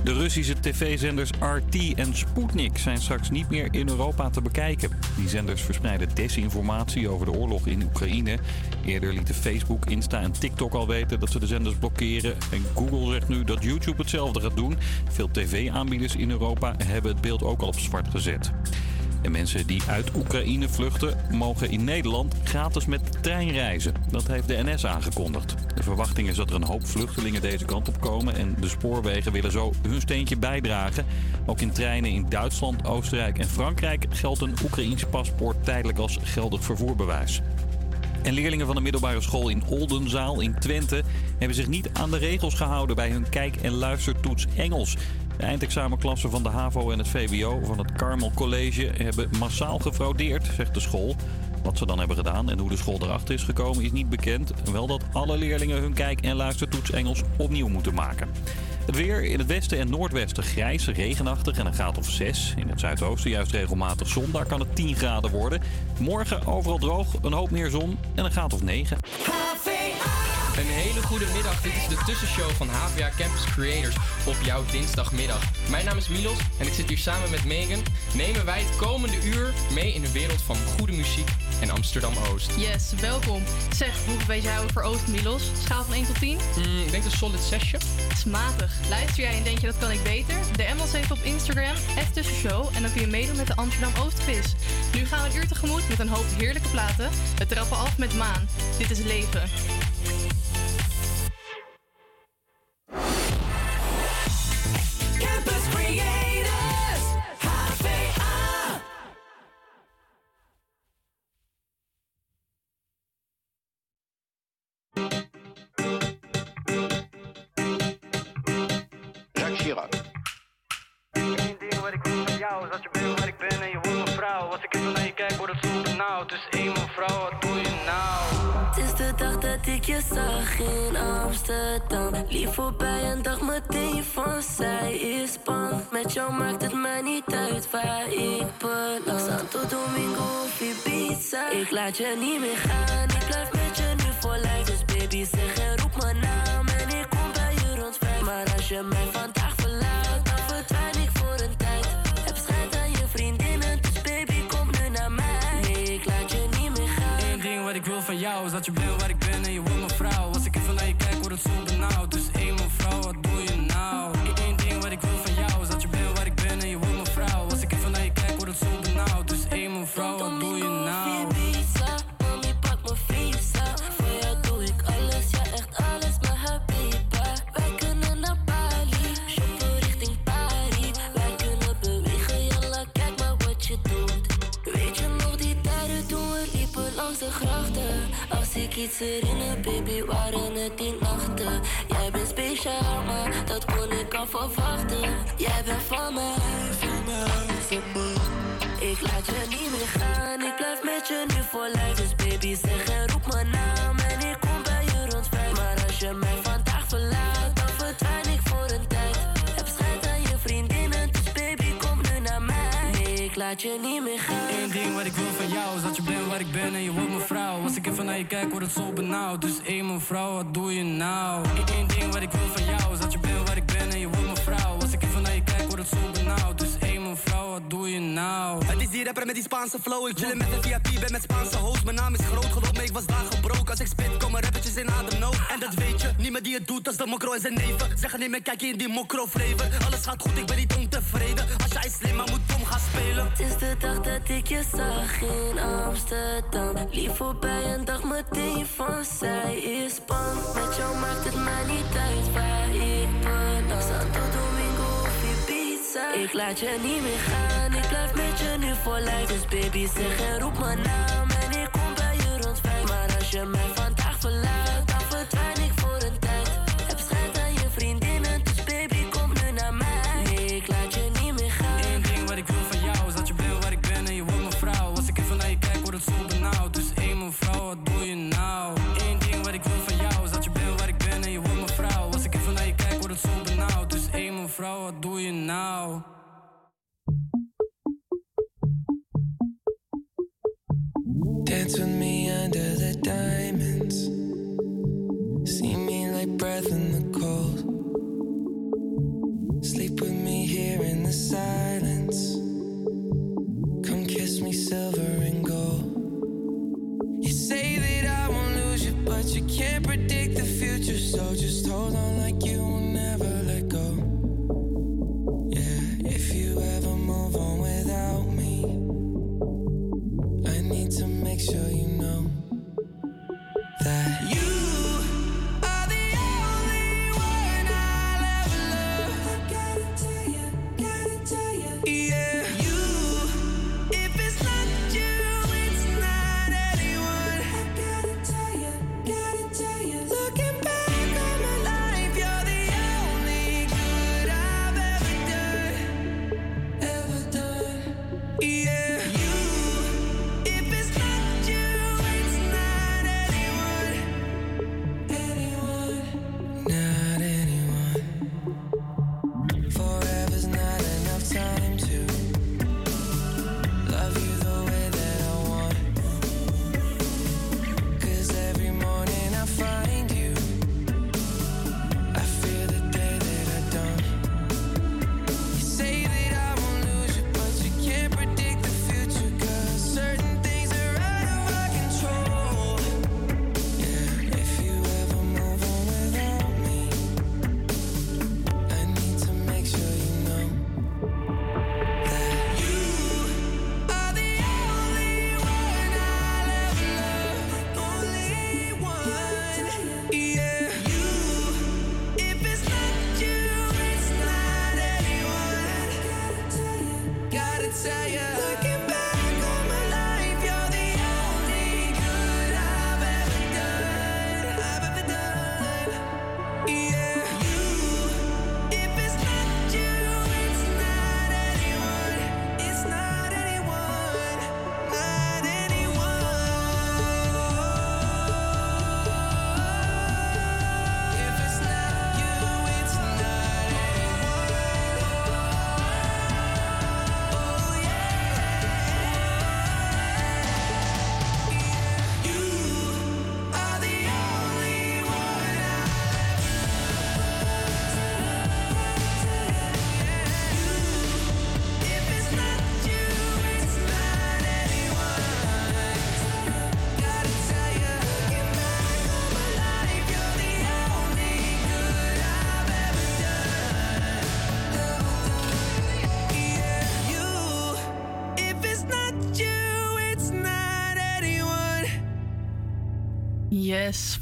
De Russische tv-zenders RT en Sputnik zijn straks niet meer in Europa te bekijken. Die zenders verspreiden desinformatie over de oorlog in Oekraïne. Eerder lieten Facebook, Insta en TikTok al weten dat ze de zenders blokkeren. En Google zegt nu dat YouTube hetzelfde gaat doen. Veel tv-aanbieders in Europa hebben het beeld ook al op zwart gezet. En mensen die uit Oekraïne vluchten mogen in Nederland gratis met de trein reizen. Dat heeft de NS aangekondigd. De verwachting is dat er een hoop vluchtelingen deze kant op komen en de spoorwegen willen zo hun steentje bijdragen. Ook in treinen in Duitsland, Oostenrijk en Frankrijk geldt een Oekraïns paspoort tijdelijk als geldig vervoerbewijs. En leerlingen van de middelbare school in Oldenzaal in Twente hebben zich niet aan de regels gehouden bij hun kijk- en luistertoets Engels. De eindexamenklassen van de HAVO en het VWO van het Carmel College hebben massaal gefraudeerd, zegt de school. Wat ze dan hebben gedaan en hoe de school erachter is gekomen is niet bekend. Wel dat alle leerlingen hun kijk- en luistertoets Engels opnieuw moeten maken. Het weer in het westen en noordwesten grijs, regenachtig en een graad of 6. In het zuidoosten juist regelmatig zon, daar kan het 10 graden worden. Morgen overal droog, een hoop meer zon en een graad of 9. Een hele goede middag. Dit is de tussenshow van HVA Campus Creators op jouw dinsdagmiddag. Mijn naam is Milos en ik zit hier samen met Megan. Nemen wij het komende uur mee in de wereld van goede muziek en Amsterdam Oost. Yes, welkom. Zeg, hoeveel weet jij over Oost, Milos? Schaal van 1 tot 10? Mm, ik denk een solid 6. Smatig. Luister jij en denk je dat kan ik beter? DM ons even op Instagram, tussenshow. En dan kun je meedoen met de Amsterdam Oost quiz. Nu gaan we een uur tegemoet met een hoop heerlijke platen. We trappen af met Maan. Dit is Leven. you Amsterdam. Lief voorbij en dacht meteen van zij is bang. Met jou maakt het mij niet uit waar ik beland. Santo Domingo of. Ik laat je niet meer gaan. Ik blijf met je nu voor lijf. Dus baby zeg en roep mijn naam. En ik kom bij je rond. Maar als je mij vandaag verlaat, dan verdwijn ik voor een tijd. Heb schijt aan je vriendinnen. Dus baby kom nu naar mij. Nee, ik laat je niet meer gaan. Eén ding wat ik wil van jou is dat je bent waar ik het zo benauwd. Dus één iets baby, waren het die nachten. Jij bent speciaal, maar dat kon ik al verwachten. Jij bent van mij, van mij, van mij. Ik laat je niet meer gaan, ik blijf met je nu voor lijf. Dus baby zeg en roep mijn naam en ik kom bij je rond vijf. Maar als je mij vandaag verlaat, laat. Eén ding wat ik wil van jou is dat je bent waar ik ben en je wordt mijn vrouw. Als ik even naar je kijk, wordt het zo benauwd. Dus één mevrouw, wat doe je nou? Eén ding wat ik wil van jou is dat je bent wat doe je nou? Het is die rapper met die Spaanse flow. Ik chillen met een VIP, ben met Spaanse host. Mijn naam is groot, geloof me, ik was daar gebroken. Als ik spit, komen rappertjes in ademnood. En dat weet je, niemand die het doet als de mokro en zijn neven. Zeggen niet meer, kijk in die mokro flavor. Alles gaat goed, ik ben niet ontevreden. Als jij slim, maar moet dom gaan spelen. Het is de dag dat ik je zag in Amsterdam. Lief voorbij en dacht meteen van zij is bang. Met jou maakt het mij niet uit waar ik beland. Ik laat je niet meer gaan, ik blijf met je nu voor lijf. Dus baby zeg en roep mijn naam en ik kom bij je rond vijf. Maar als je mij vandaag verlaat, mevrouw, wat now? Dance with me under the diamonds. See me like breath in the cold. Sleep with me here in the silence. Come kiss me silver and gold. You say that I won't lose you, but you can't predict the future. So just hold on like you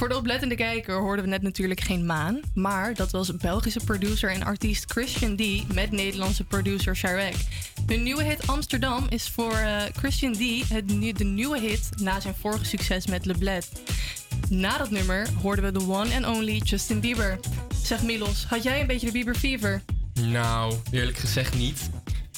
voor de oplettende kijker hoorden we net natuurlijk geen maan. Maar dat was Belgische producer en artiest Christian D. met Nederlandse producer Sharek. Hun nieuwe hit Amsterdam is voor eh, Christian D. Het, de nieuwe hit na zijn vorige succes met Le Bled. Na dat nummer hoorden we de one and only Justin Bieber. Zeg Milos, had jij een beetje de Bieber fever? Nou, eerlijk gezegd niet.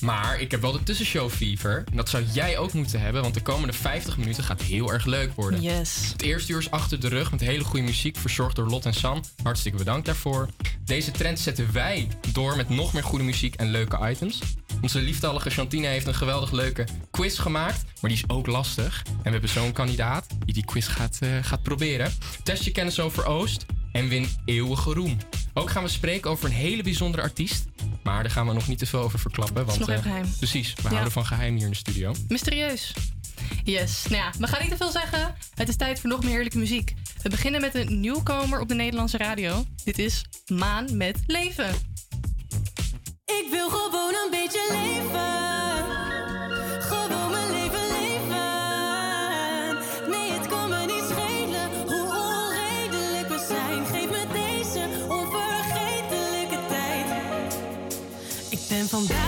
Maar ik heb wel de tussenshow fever. En dat zou jij ook moeten hebben, want de komende 50 minuten gaat heel erg leuk worden. Yes. Het eerste uur is achter de rug met hele goede muziek, verzorgd door Lot en Sam. Hartstikke bedankt daarvoor. Deze trend zetten wij door met nog meer goede muziek en leuke items. Onze lieftallige Chantine heeft een geweldig leuke quiz gemaakt, maar die is ook lastig. En we hebben zo'n kandidaat die die quiz gaat, eh, gaat proberen. Test je kennis over Oost en win eeuwige roem. Ook gaan we spreken over een hele bijzondere artiest. Maar daar gaan we nog niet te veel over verklappen. Want, eh, geheim. Precies, we Ja. houden van geheim hier in de studio. Mysterieus. Yes, nou ja, we gaan niet te veel zeggen. Het is tijd voor nog meer heerlijke muziek. We beginnen met een nieuwkomer op de Nederlandse radio. Dit is Maan met Leven. Ik wil gewoon een beetje leven. Ik ben vandaag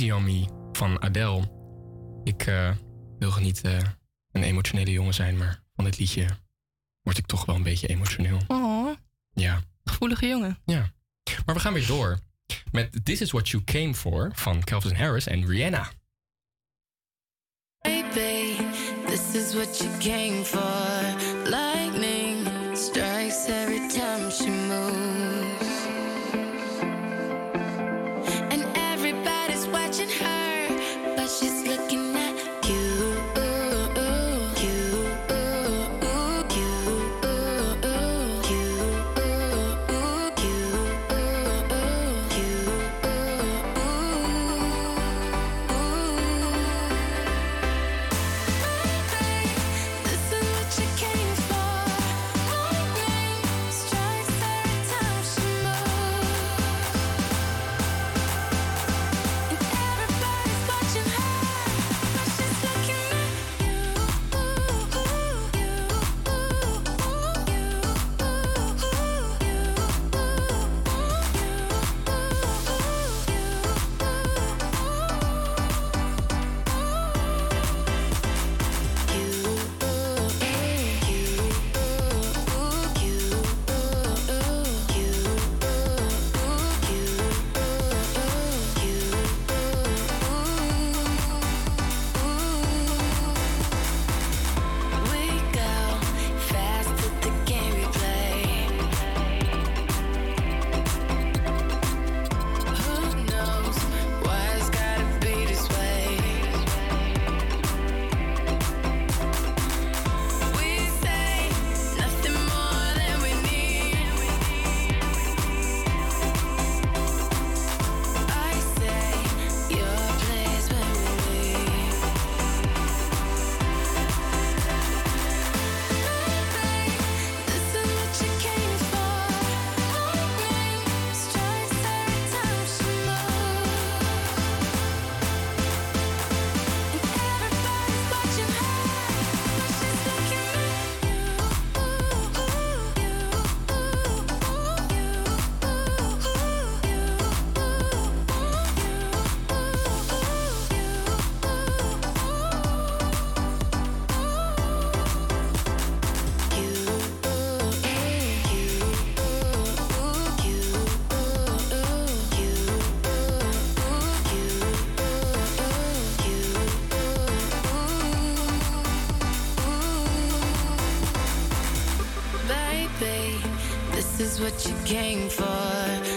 Easy on Me van Adele. Ik eh, wil niet eh, een emotionele jongen zijn, maar van dit liedje word ik toch wel een beetje emotioneel. Oh, Ja. gevoelige jongen. Ja. Maar we gaan weer door met This Is What You Came For van Calvin Harris en Rihanna. Baby, this is what you came for. Is what you came for.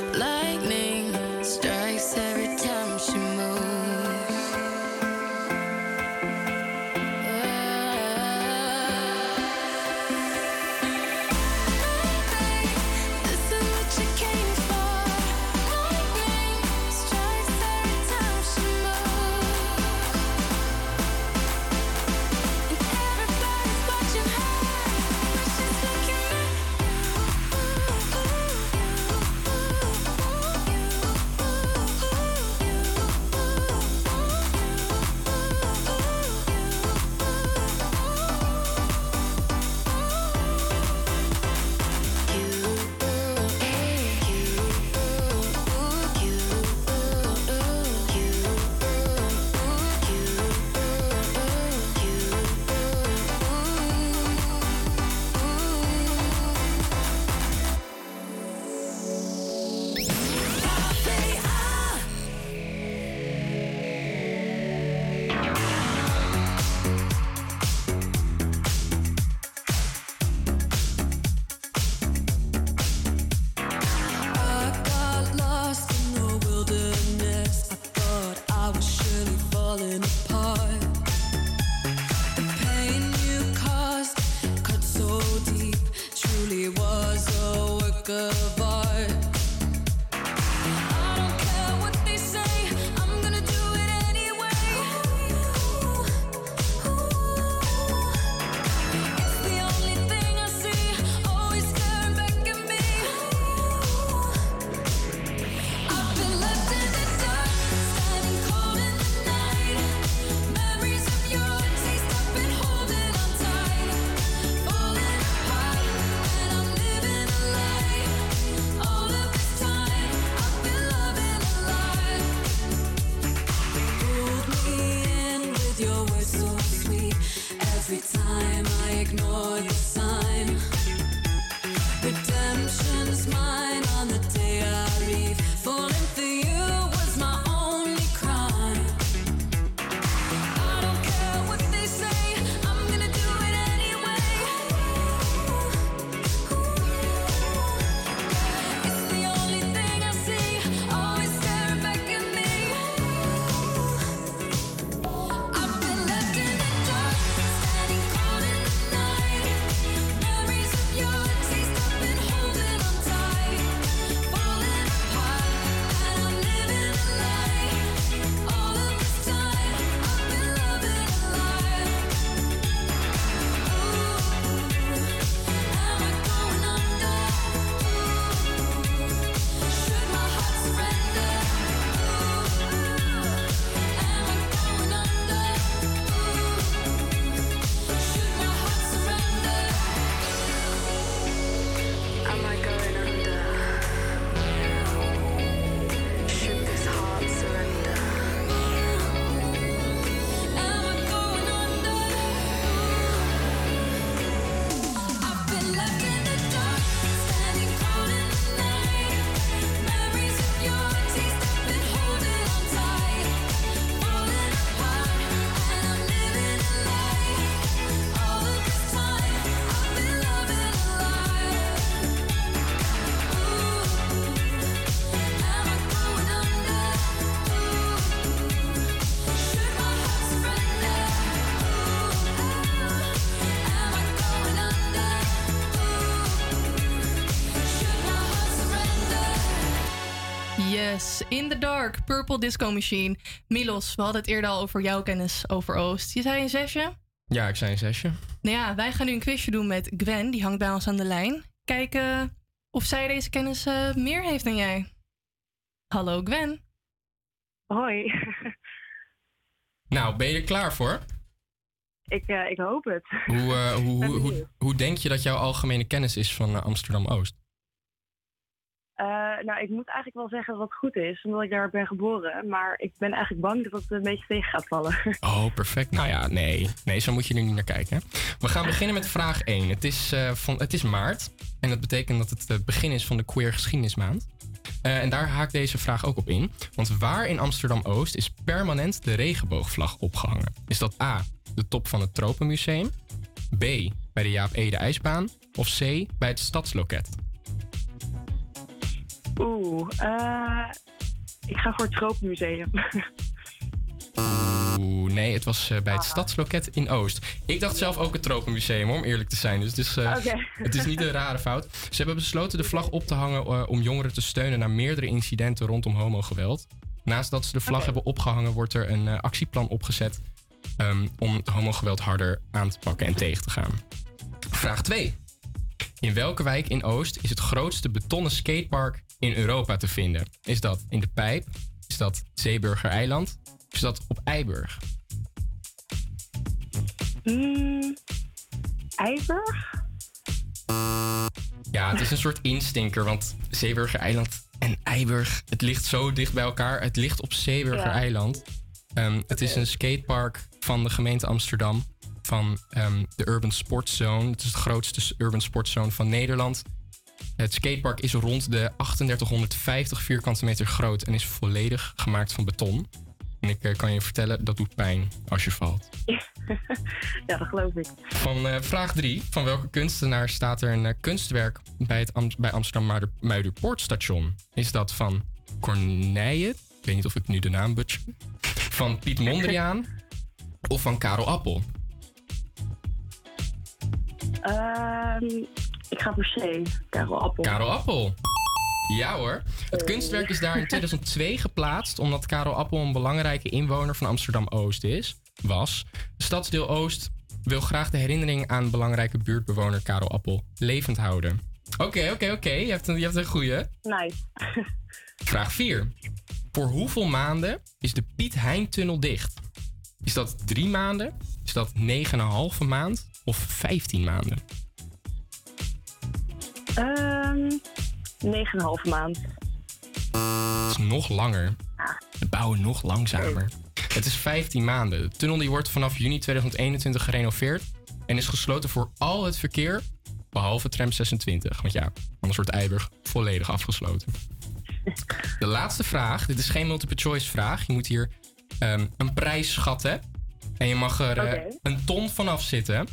Yes, In the Dark, Purple Disco Machine. Milos, we hadden het eerder al over jouw kennis over Oost. Je zei een zesje? Ja, ik zei een zesje. Nou ja, wij gaan nu een quizje doen met Gwen, die hangt bij ons aan de lijn. Kijken of zij deze kennis eh, meer heeft dan jij. Hallo Gwen. Hoi. Nou, ben je er klaar voor? Ik, eh, ik hoop het. Hoe, eh, hoe, hoe, hoe, denk je dat jouw algemene kennis is van Amsterdam-Oost? Eh, nou, ik moet eigenlijk wel zeggen het goed is, omdat ik daar ben geboren. Maar ik ben eigenlijk bang dat het een beetje tegen gaat vallen. Oh, perfect. Nou ja, nee. Nee, zo moet je er niet naar kijken. We gaan beginnen met vraag 1. Het is, eh, van, het is maart. En dat betekent dat het het begin is van de Queer Geschiedenismaand. Eh, en daar haakt deze vraag ook op in. Want waar in Amsterdam-Oost is permanent de regenboogvlag opgehangen? Is dat A, de top van het Tropenmuseum? B, bij de Jaap Ede IJsbaan? Of C, bij het Stadsloket? Oeh, eh, ik ga voor het Tropenmuseum. Oeh, nee, het was eh, bij het Stadsloket in Oost. Ik dacht zelf ook het Tropenmuseum, om eerlijk te zijn. Dus het is, eh, het is niet een rare fout. Ze hebben besloten de vlag op te hangen om jongeren te steunen na meerdere incidenten rondom homogeweld. Naast dat ze de vlag hebben opgehangen, wordt er een actieplan opgezet ehm, om homogeweld harder aan te pakken en tegen te gaan. Vraag 2. In welke wijk in Oost is het grootste betonnen skatepark in Europa te vinden? Is dat in de Pijp? Is dat Zeeburger Eiland? Is dat op Eiburg? Hmm, Eiburg? Ja, het is een soort instinker, want Zeeburger Eiland en Eiburg, het ligt zo dicht bij elkaar. Het ligt op Zeeburger Ja. Eiland. Ehm, Het is een skatepark van de gemeente Amsterdam, van ehm, de Urban Sports Zone. Het is de grootste Urban Sports Zone van Nederland. Het skatepark is rond de 3850 vierkante meter groot en is volledig gemaakt van beton. En ik eh, kan je vertellen, dat doet pijn als je valt. ja, dat geloof ik. Van eh, vraag 3. Van welke kunstenaar staat er een eh, kunstwerk bij het Am- bij Amsterdam Muider- Muiderpoortstation? Is dat van Corneille? Ik weet niet of ik nu de naam butcher. Van Piet Mondriaan? of van Karel Appel? Ehm, ik ga voor C, Karel Appel. Karel Appel. Ja hoor. Het kunstwerk is daar in 2002 geplaatst omdat Karel Appel een belangrijke inwoner van Amsterdam-Oost is. Was. Stadsdeel Oost wil graag de herinnering aan belangrijke buurtbewoner Karel Appel levend houden. Oké, oké, oké. Je hebt een, je hebt een goeie. Nice. Vraag 4. Voor hoeveel maanden is de Piet Hein-tunnel dicht? Is dat drie maanden? Is dat 9,5 maand? Of 15 maanden? Ehm 9,5 maand. Het is nog langer. We bouwen nog langzamer. Het is 15 maanden. De tunnel die wordt vanaf juni 2021 gerenoveerd en is gesloten voor al het verkeer, behalve tram 26. Want ja, anders wordt Eiburg volledig afgesloten. De laatste vraag. Dit is geen multiple choice vraag. Je moet hier ehm, een prijs schatten. En je mag er eh, een ton vanaf zitten.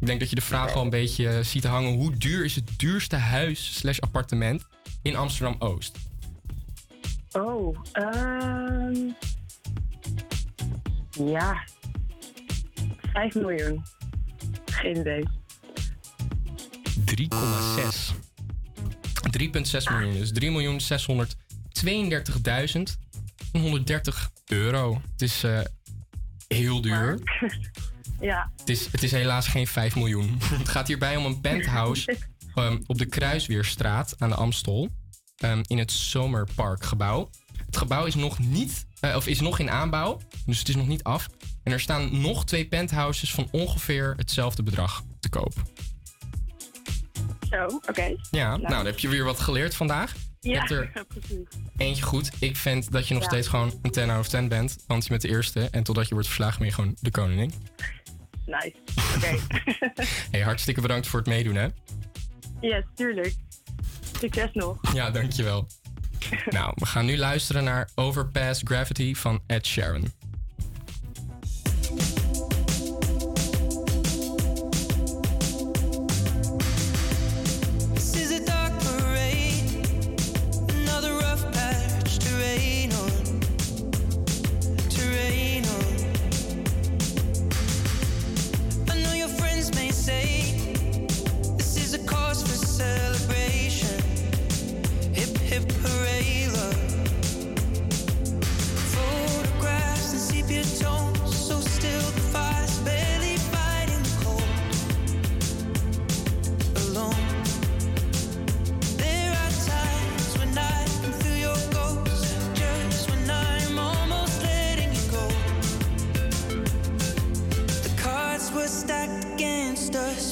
Ik denk dat je de vraag al een beetje eh, ziet hangen. Hoe duur is het duurste huis slash appartement in Amsterdam-Oost? Oh, ehm ja. 5 miljoen. Geen idee. 3,6. 3,6 miljoen. Dus 3.632.130 euro. Het is eh, heel duur. Ja. Het is, het is helaas geen 5 miljoen. Het gaat hierbij om een penthouse ehm, op de Kruisweerstraat aan de Amstel. ehm, in het Zomerparkgebouw. Het gebouw is nog niet, eh, of is nog in aanbouw. Dus het is nog niet af. En er staan nog twee penthouses van ongeveer hetzelfde bedrag te koop. Zo, oké. Ja, nou, dan heb je weer wat geleerd vandaag. Ja, er precies. eentje goed. Ik vind dat je nog Ja. steeds gewoon een 10 out of 10 bent. Want je bent de eerste. En totdat je wordt verslagen ben je gewoon de koningin. Nice. Oké. Hey, hartstikke bedankt voor het meedoen, hè? yes, tuurlijk. Succes nog. Ja, dankjewel. nou, we gaan nu luisteren naar Overpass Gravity van Ed Sheeran.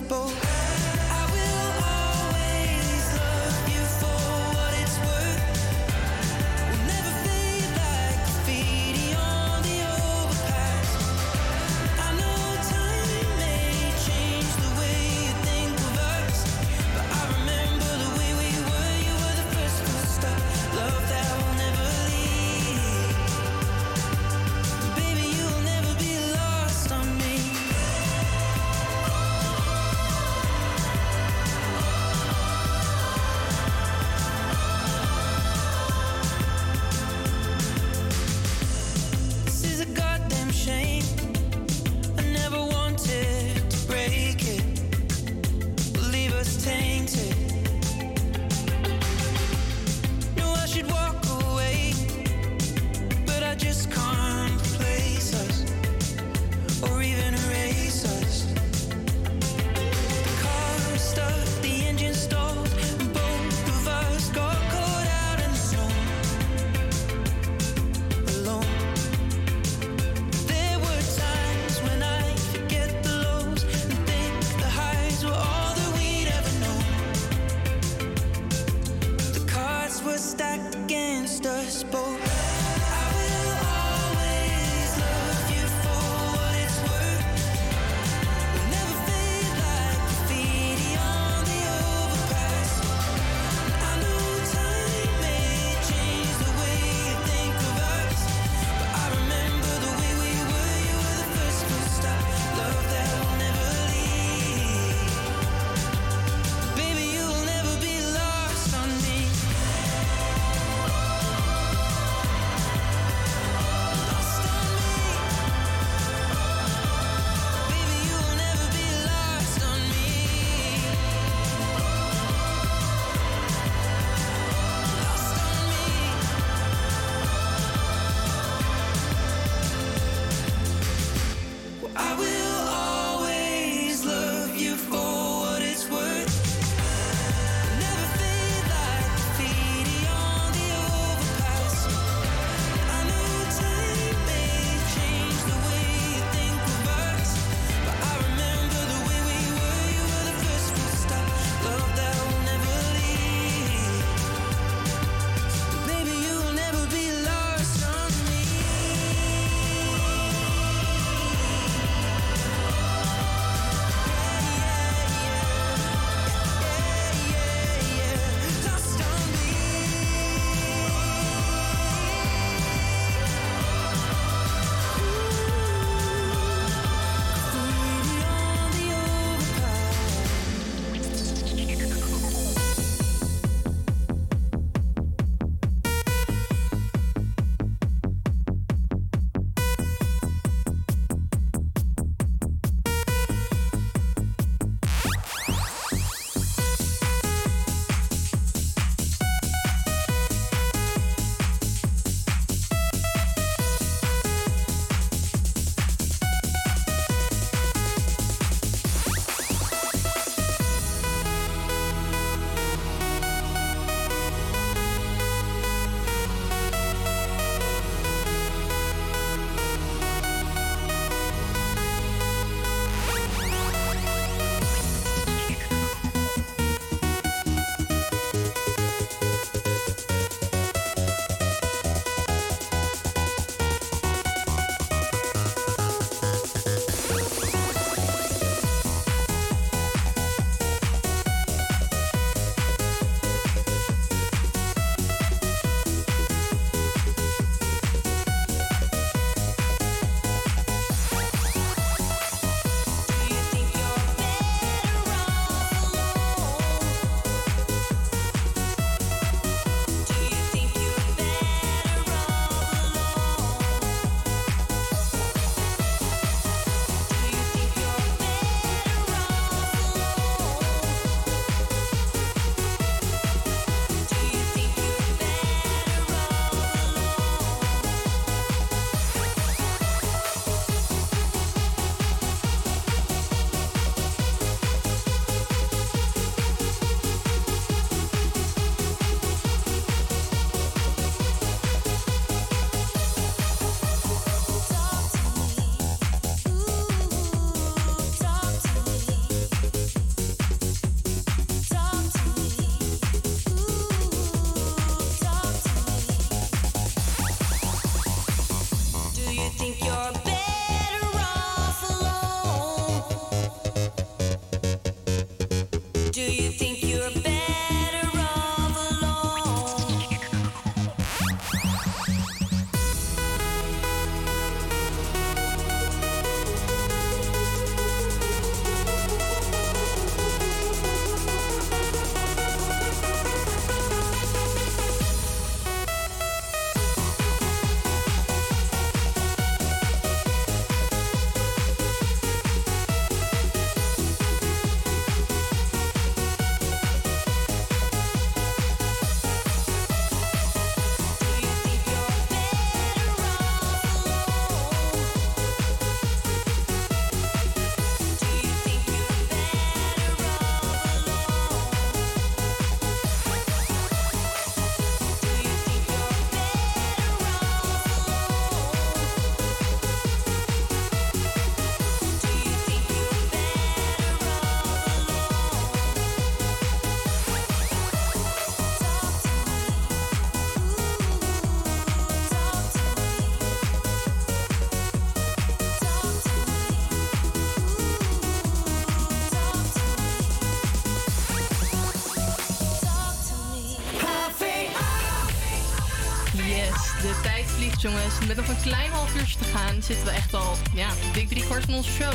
people. met nog een klein half uurtje te gaan zitten we echt al, ja, dik drie kwart van onze show.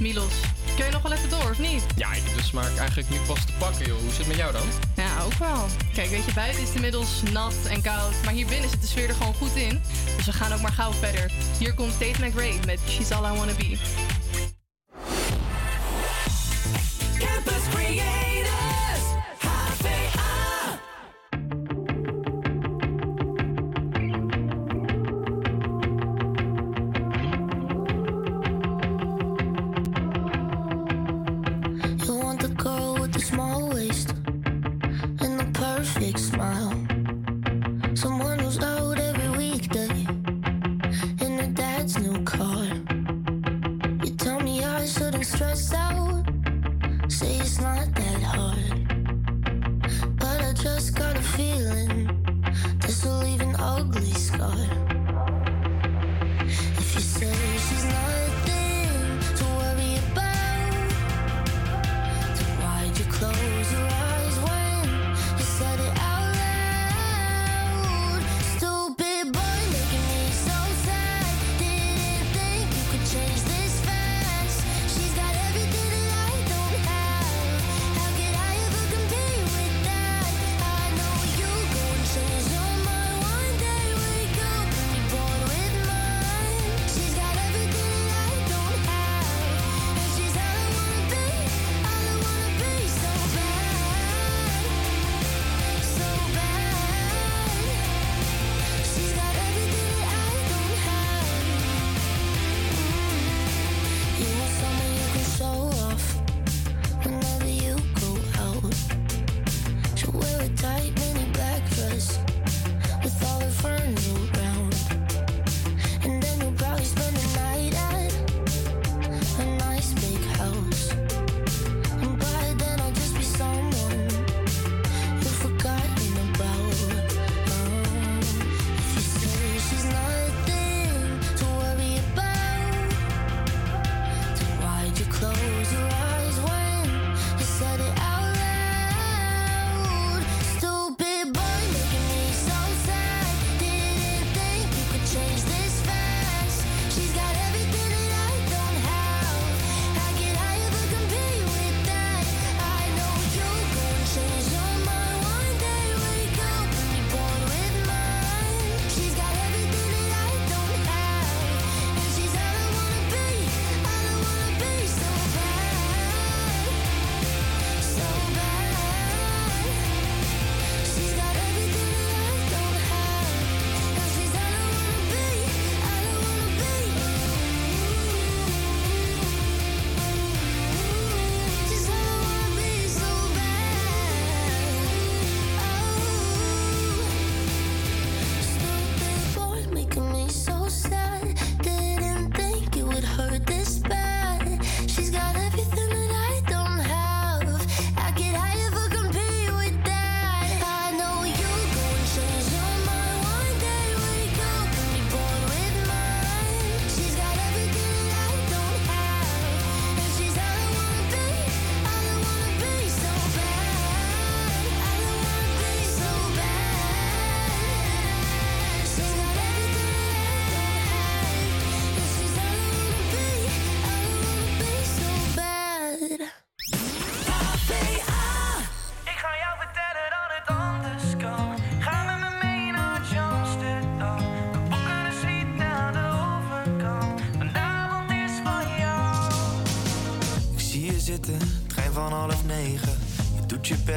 Milos, kun je nog wel even door, of niet? Ja, ik heb dus de smaak eigenlijk nu pas te pakken, joh. Hoe zit het met jou dan? Ja, ook wel. Kijk, weet je, buiten is het inmiddels nat en koud, maar hier binnen zit de sfeer er gewoon goed in. Dus we gaan ook maar gauw verder. Hier komt Tate McRae met She's All I Wanna Be.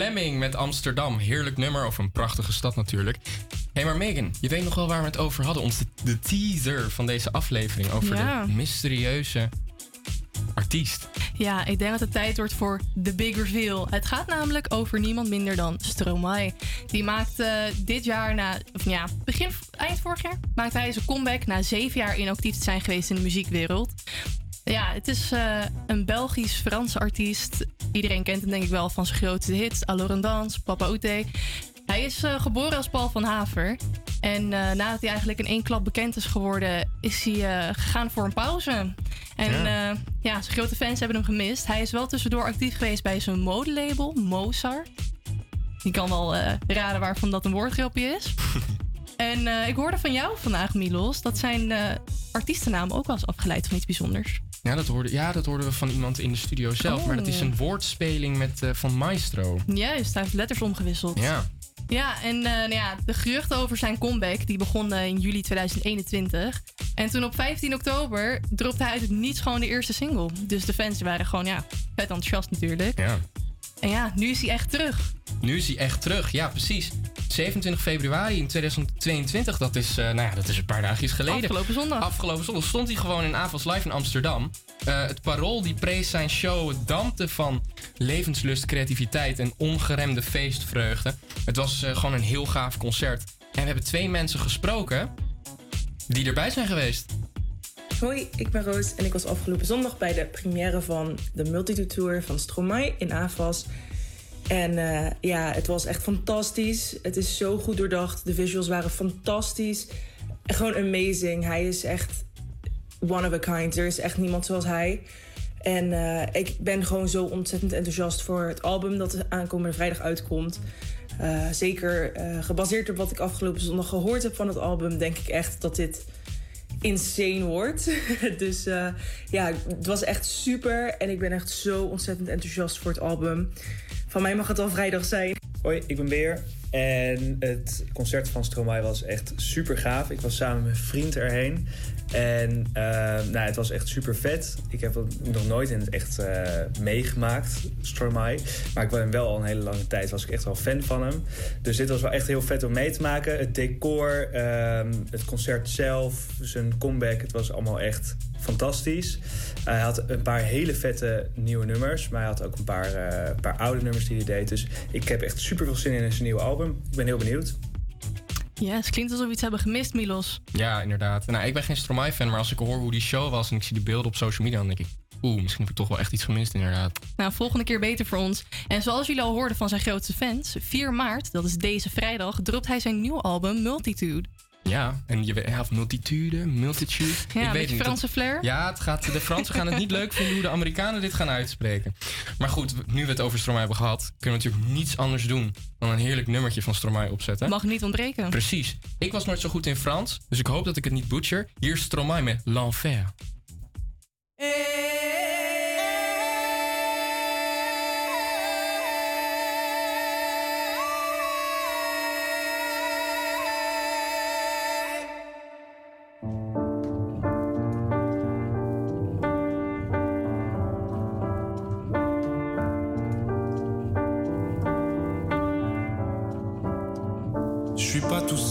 jou. Fleming met Amsterdam. Heerlijk nummer over een prachtige stad natuurlijk. Hé, hey, maar Megan, je weet nog wel waar we het over hadden. Ons de, de teaser van deze aflevering over Ja. de mysterieuze artiest. Ja, ik denk dat het tijd wordt voor de big reveal. Het gaat namelijk over niemand minder dan Stromae. Die maakte dit jaar, na, of ja, begin, eind vorig jaar, maakte hij zijn comeback na zeven jaar inactief te zijn geweest in de muziekwereld. Ja, het is eh, een Belgisch-Franse artiest. Iedereen kent hem denk ik wel van zijn grootste hits. Alors Dans, Papa Oute. Hij is eh, geboren als Paul van Haver. En eh, nadat hij eigenlijk in één klap bekend is geworden, is hij gegaan voor een pauze. En Ja. ja. zijn grote fans hebben hem gemist. Hij is wel tussendoor actief geweest bij zijn modelabel, Mozart. Je kan wel raden waarvan dat een woordgrapje is. en eh, ik hoorde van jou vandaag, Milos, dat zijn eh, artiestennaam ook wel is afgeleid van iets bijzonders. Ja dat, hoorde, ja, dat hoorden we van iemand in de studio zelf. Oh. Maar dat is een woordspeling met, eh, van Maestro. Juist, hij heeft letters omgewisseld. Ja. Ja, en nou ja, de geruchten over zijn comeback die begon in juli 2021. En toen op 15 oktober dropte hij uit het niets gewoon de eerste single. Dus de fans waren gewoon ja, vet enthousiast natuurlijk. Ja. En ja, nu is hij echt terug. Nu is hij echt terug, ja precies. 27 februari in 2022, dat is, eh, nou ja, dat is een paar dagjes geleden. Afgelopen zondag. Afgelopen zondag stond hij gewoon in Avals Live in Amsterdam. Eh, het Parool die prees zijn show dampte van levenslust, creativiteit en ongeremde feestvreugde. Het was eh, gewoon een heel gaaf concert. En we hebben twee mensen gesproken die erbij zijn geweest. Hoi, ik ben Roos en ik was afgelopen zondag bij de première van de Multitude Tour van Stromae in AFAS. En eh, ja, het was echt fantastisch. Het is zo goed doordacht. De visuals waren fantastisch. Gewoon amazing. Hij is echt one of a kind. Er is echt niemand zoals hij. En eh, ik ben gewoon zo ontzettend enthousiast voor het album dat aankomende vrijdag uitkomt. Eh, zeker gebaseerd op wat ik afgelopen zondag gehoord heb van het album, denk ik echt dat dit insane wordt. dus eh, ja, het was echt super. En ik ben echt zo ontzettend enthousiast voor het album. Van mij mag het al vrijdag zijn. Hoi, ik ben Beer. En het concert van Stromae was echt super gaaf. Ik was samen met mijn vriend erheen. En eh, nou, het was echt super vet. Ik heb het nog nooit in het echt eh, meegemaakt, Stromae. Maar ik ben wel al een hele lange tijd was ik echt wel fan van hem. Dus dit was wel echt heel vet om mee te maken. Het decor, ehm, het concert zelf, zijn comeback. Het was allemaal echt fantastisch. Hij had een paar hele vette nieuwe nummers. Maar hij had ook een paar, eh, paar oude nummers die hij deed. Dus ik heb echt super veel zin in zijn nieuwe album. Ik ben heel benieuwd. Ja, het klinkt alsof we iets hebben gemist, Milos. Ja, inderdaad. Nou, ik ben geen Stromae-fan, maar als ik hoor hoe die show was en ik zie de beelden op social media, dan denk ik, oeh, misschien heb ik toch wel echt iets gemist, inderdaad. Nou, volgende keer beter voor ons. En zoals jullie al hoorden van zijn grootste fans, 4 maart, dat is deze vrijdag, dropt hij zijn nieuwe album Multitude. Ja, en je of multitude, multitude. Ja, ik weet niet. Franse Dat- flair. Ja, het gaat, de Fransen gaan het niet leuk vinden hoe de Amerikanen dit gaan uitspreken. Maar goed, nu we het over Stromae hebben gehad, kunnen we natuurlijk niets anders doen dan een heerlijk nummertje van Stromae opzetten. Mag niet ontbreken. Precies. Ik was nooit zo goed in Frans, dus ik hoop dat ik het niet butcher. Hier is Stromae met L'Enfer. Je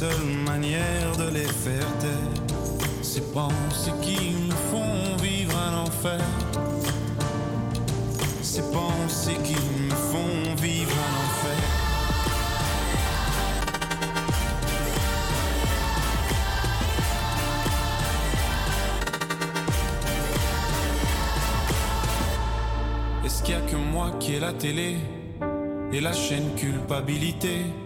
seule manière de les faire taire. Ces pensées qui nous font vivre un enfer. Ces pensées qui me font vivre un enfer. Est-ce qu'il y a que moi qui ai la télé et la chaîne culpabilité?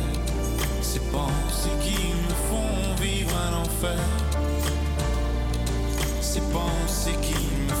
Pensées qui me font vivre un enfer. Ces pensées qui me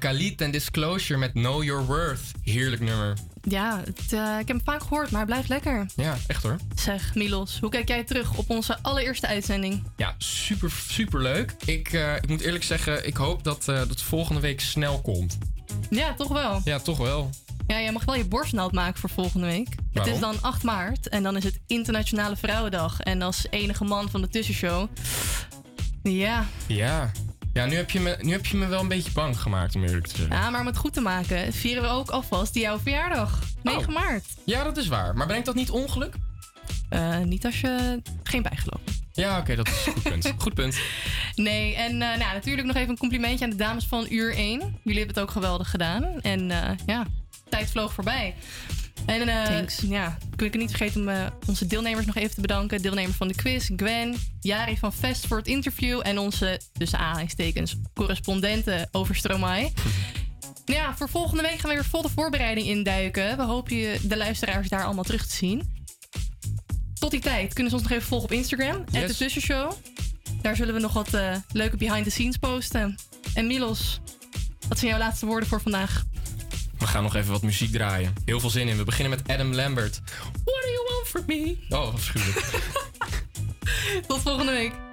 Waren Khalid en Disclosure met Know Your Worth. Heerlijk nummer. Ja, het, eh, ik heb hem vaak gehoord, maar hij blijft lekker. Ja, echt hoor. Zeg, Milos, hoe kijk jij terug op onze allereerste uitzending? Ja, super, super leuk. Ik, eh, ik moet eerlijk zeggen, ik hoop dat eh, dat volgende week snel komt. Ja, toch wel. Ja, toch wel. Ja, jij mag wel je borstnaald maken voor volgende week. Het is dan 8 maart en dan is het Internationale Vrouwendag. En als enige man van de tussenshow... Ja, Ja. Ja, nu heb, je me, nu heb je me wel een beetje bang gemaakt, om eerlijk te zijn. ja, maar om het goed te maken vieren we ook alvast jouw verjaardag. 9 maart. Ja, dat is waar. Maar brengt dat niet ongeluk? Eh, niet als je geen bijgeloof. Ja, oké, dat is een goed punt. Goed punt. Nee, en eh, nou, natuurlijk nog even een complimentje aan de dames van uur 1. Jullie hebben het ook geweldig gedaan. En eh, ja, tijd vloog voorbij. En eh, ja, ik wil niet vergeten om eh, onze deelnemers nog even te bedanken. Deelnemers van de quiz, Gwen, Jari van Vest voor het interview. En onze, tussen aanhalingstekens, correspondenten over Stromae. Ja, voor volgende week gaan we weer vol de voorbereiding induiken. We hopen je, de luisteraars daar allemaal terug te zien. Tot die tijd kunnen ze ons nog even volgen op Instagram. Yes. de Tussenshow. Daar zullen we nog wat eh, leuke behind the scenes posten. En Milos, wat zijn jouw laatste woorden voor vandaag? We gaan nog even wat muziek draaien. Heel veel zin in. We beginnen met Adam Lambert. What do you want from me? Oh, afschuwelijk. Tot volgende week.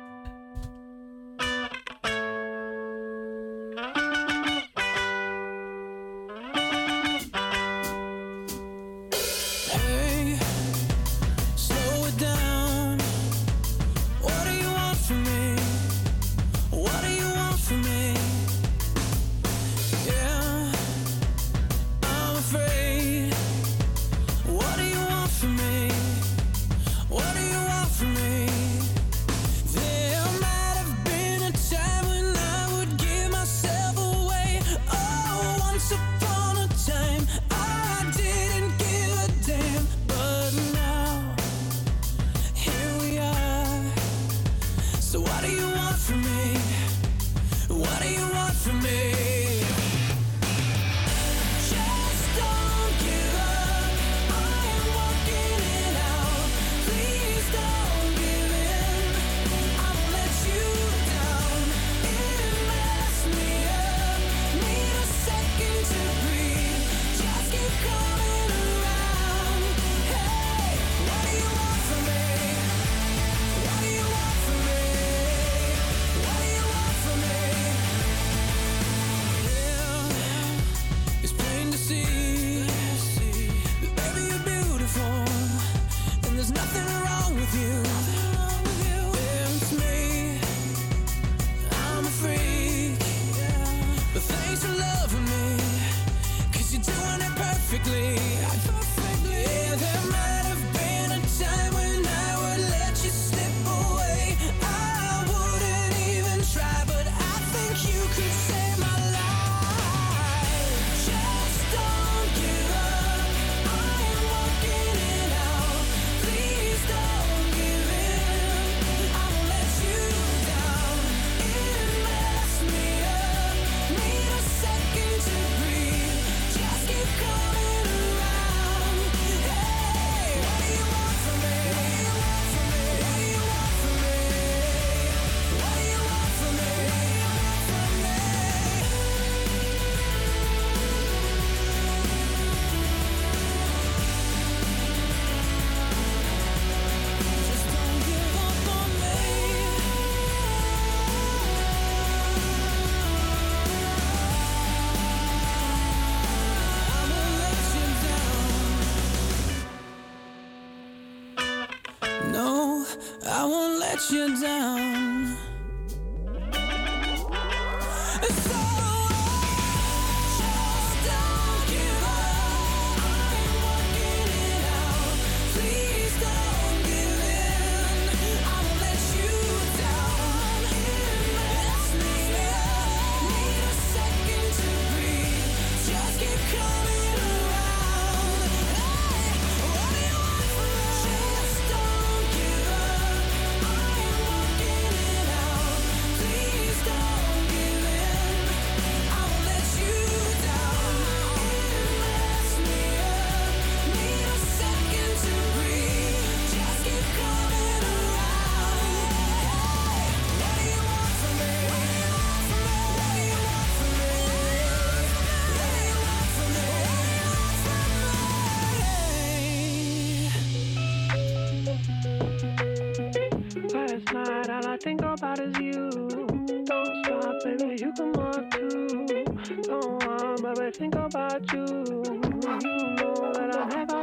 No, I'm always think about you. You know that I never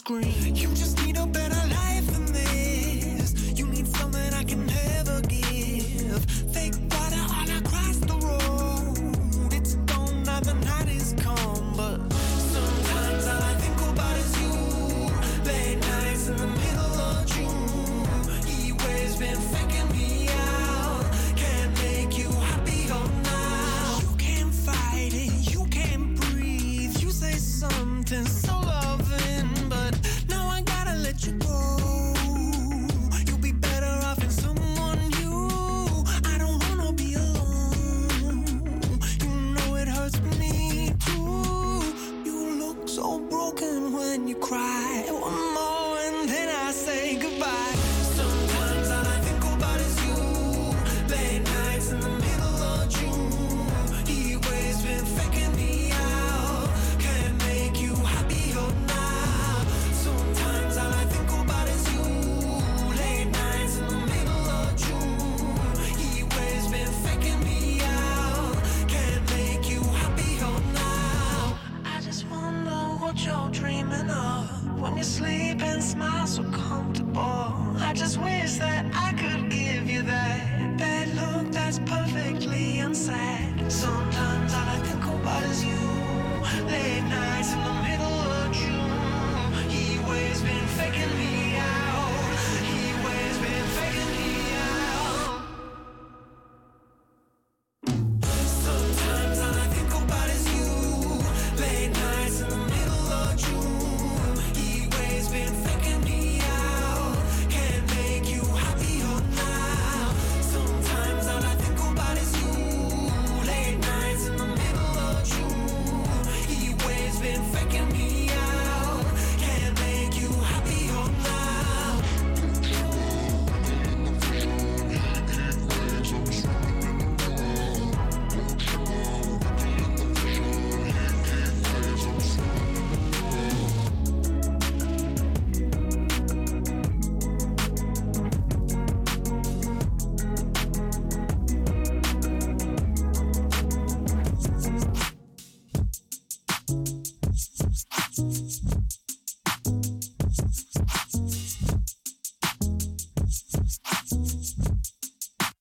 scream. You just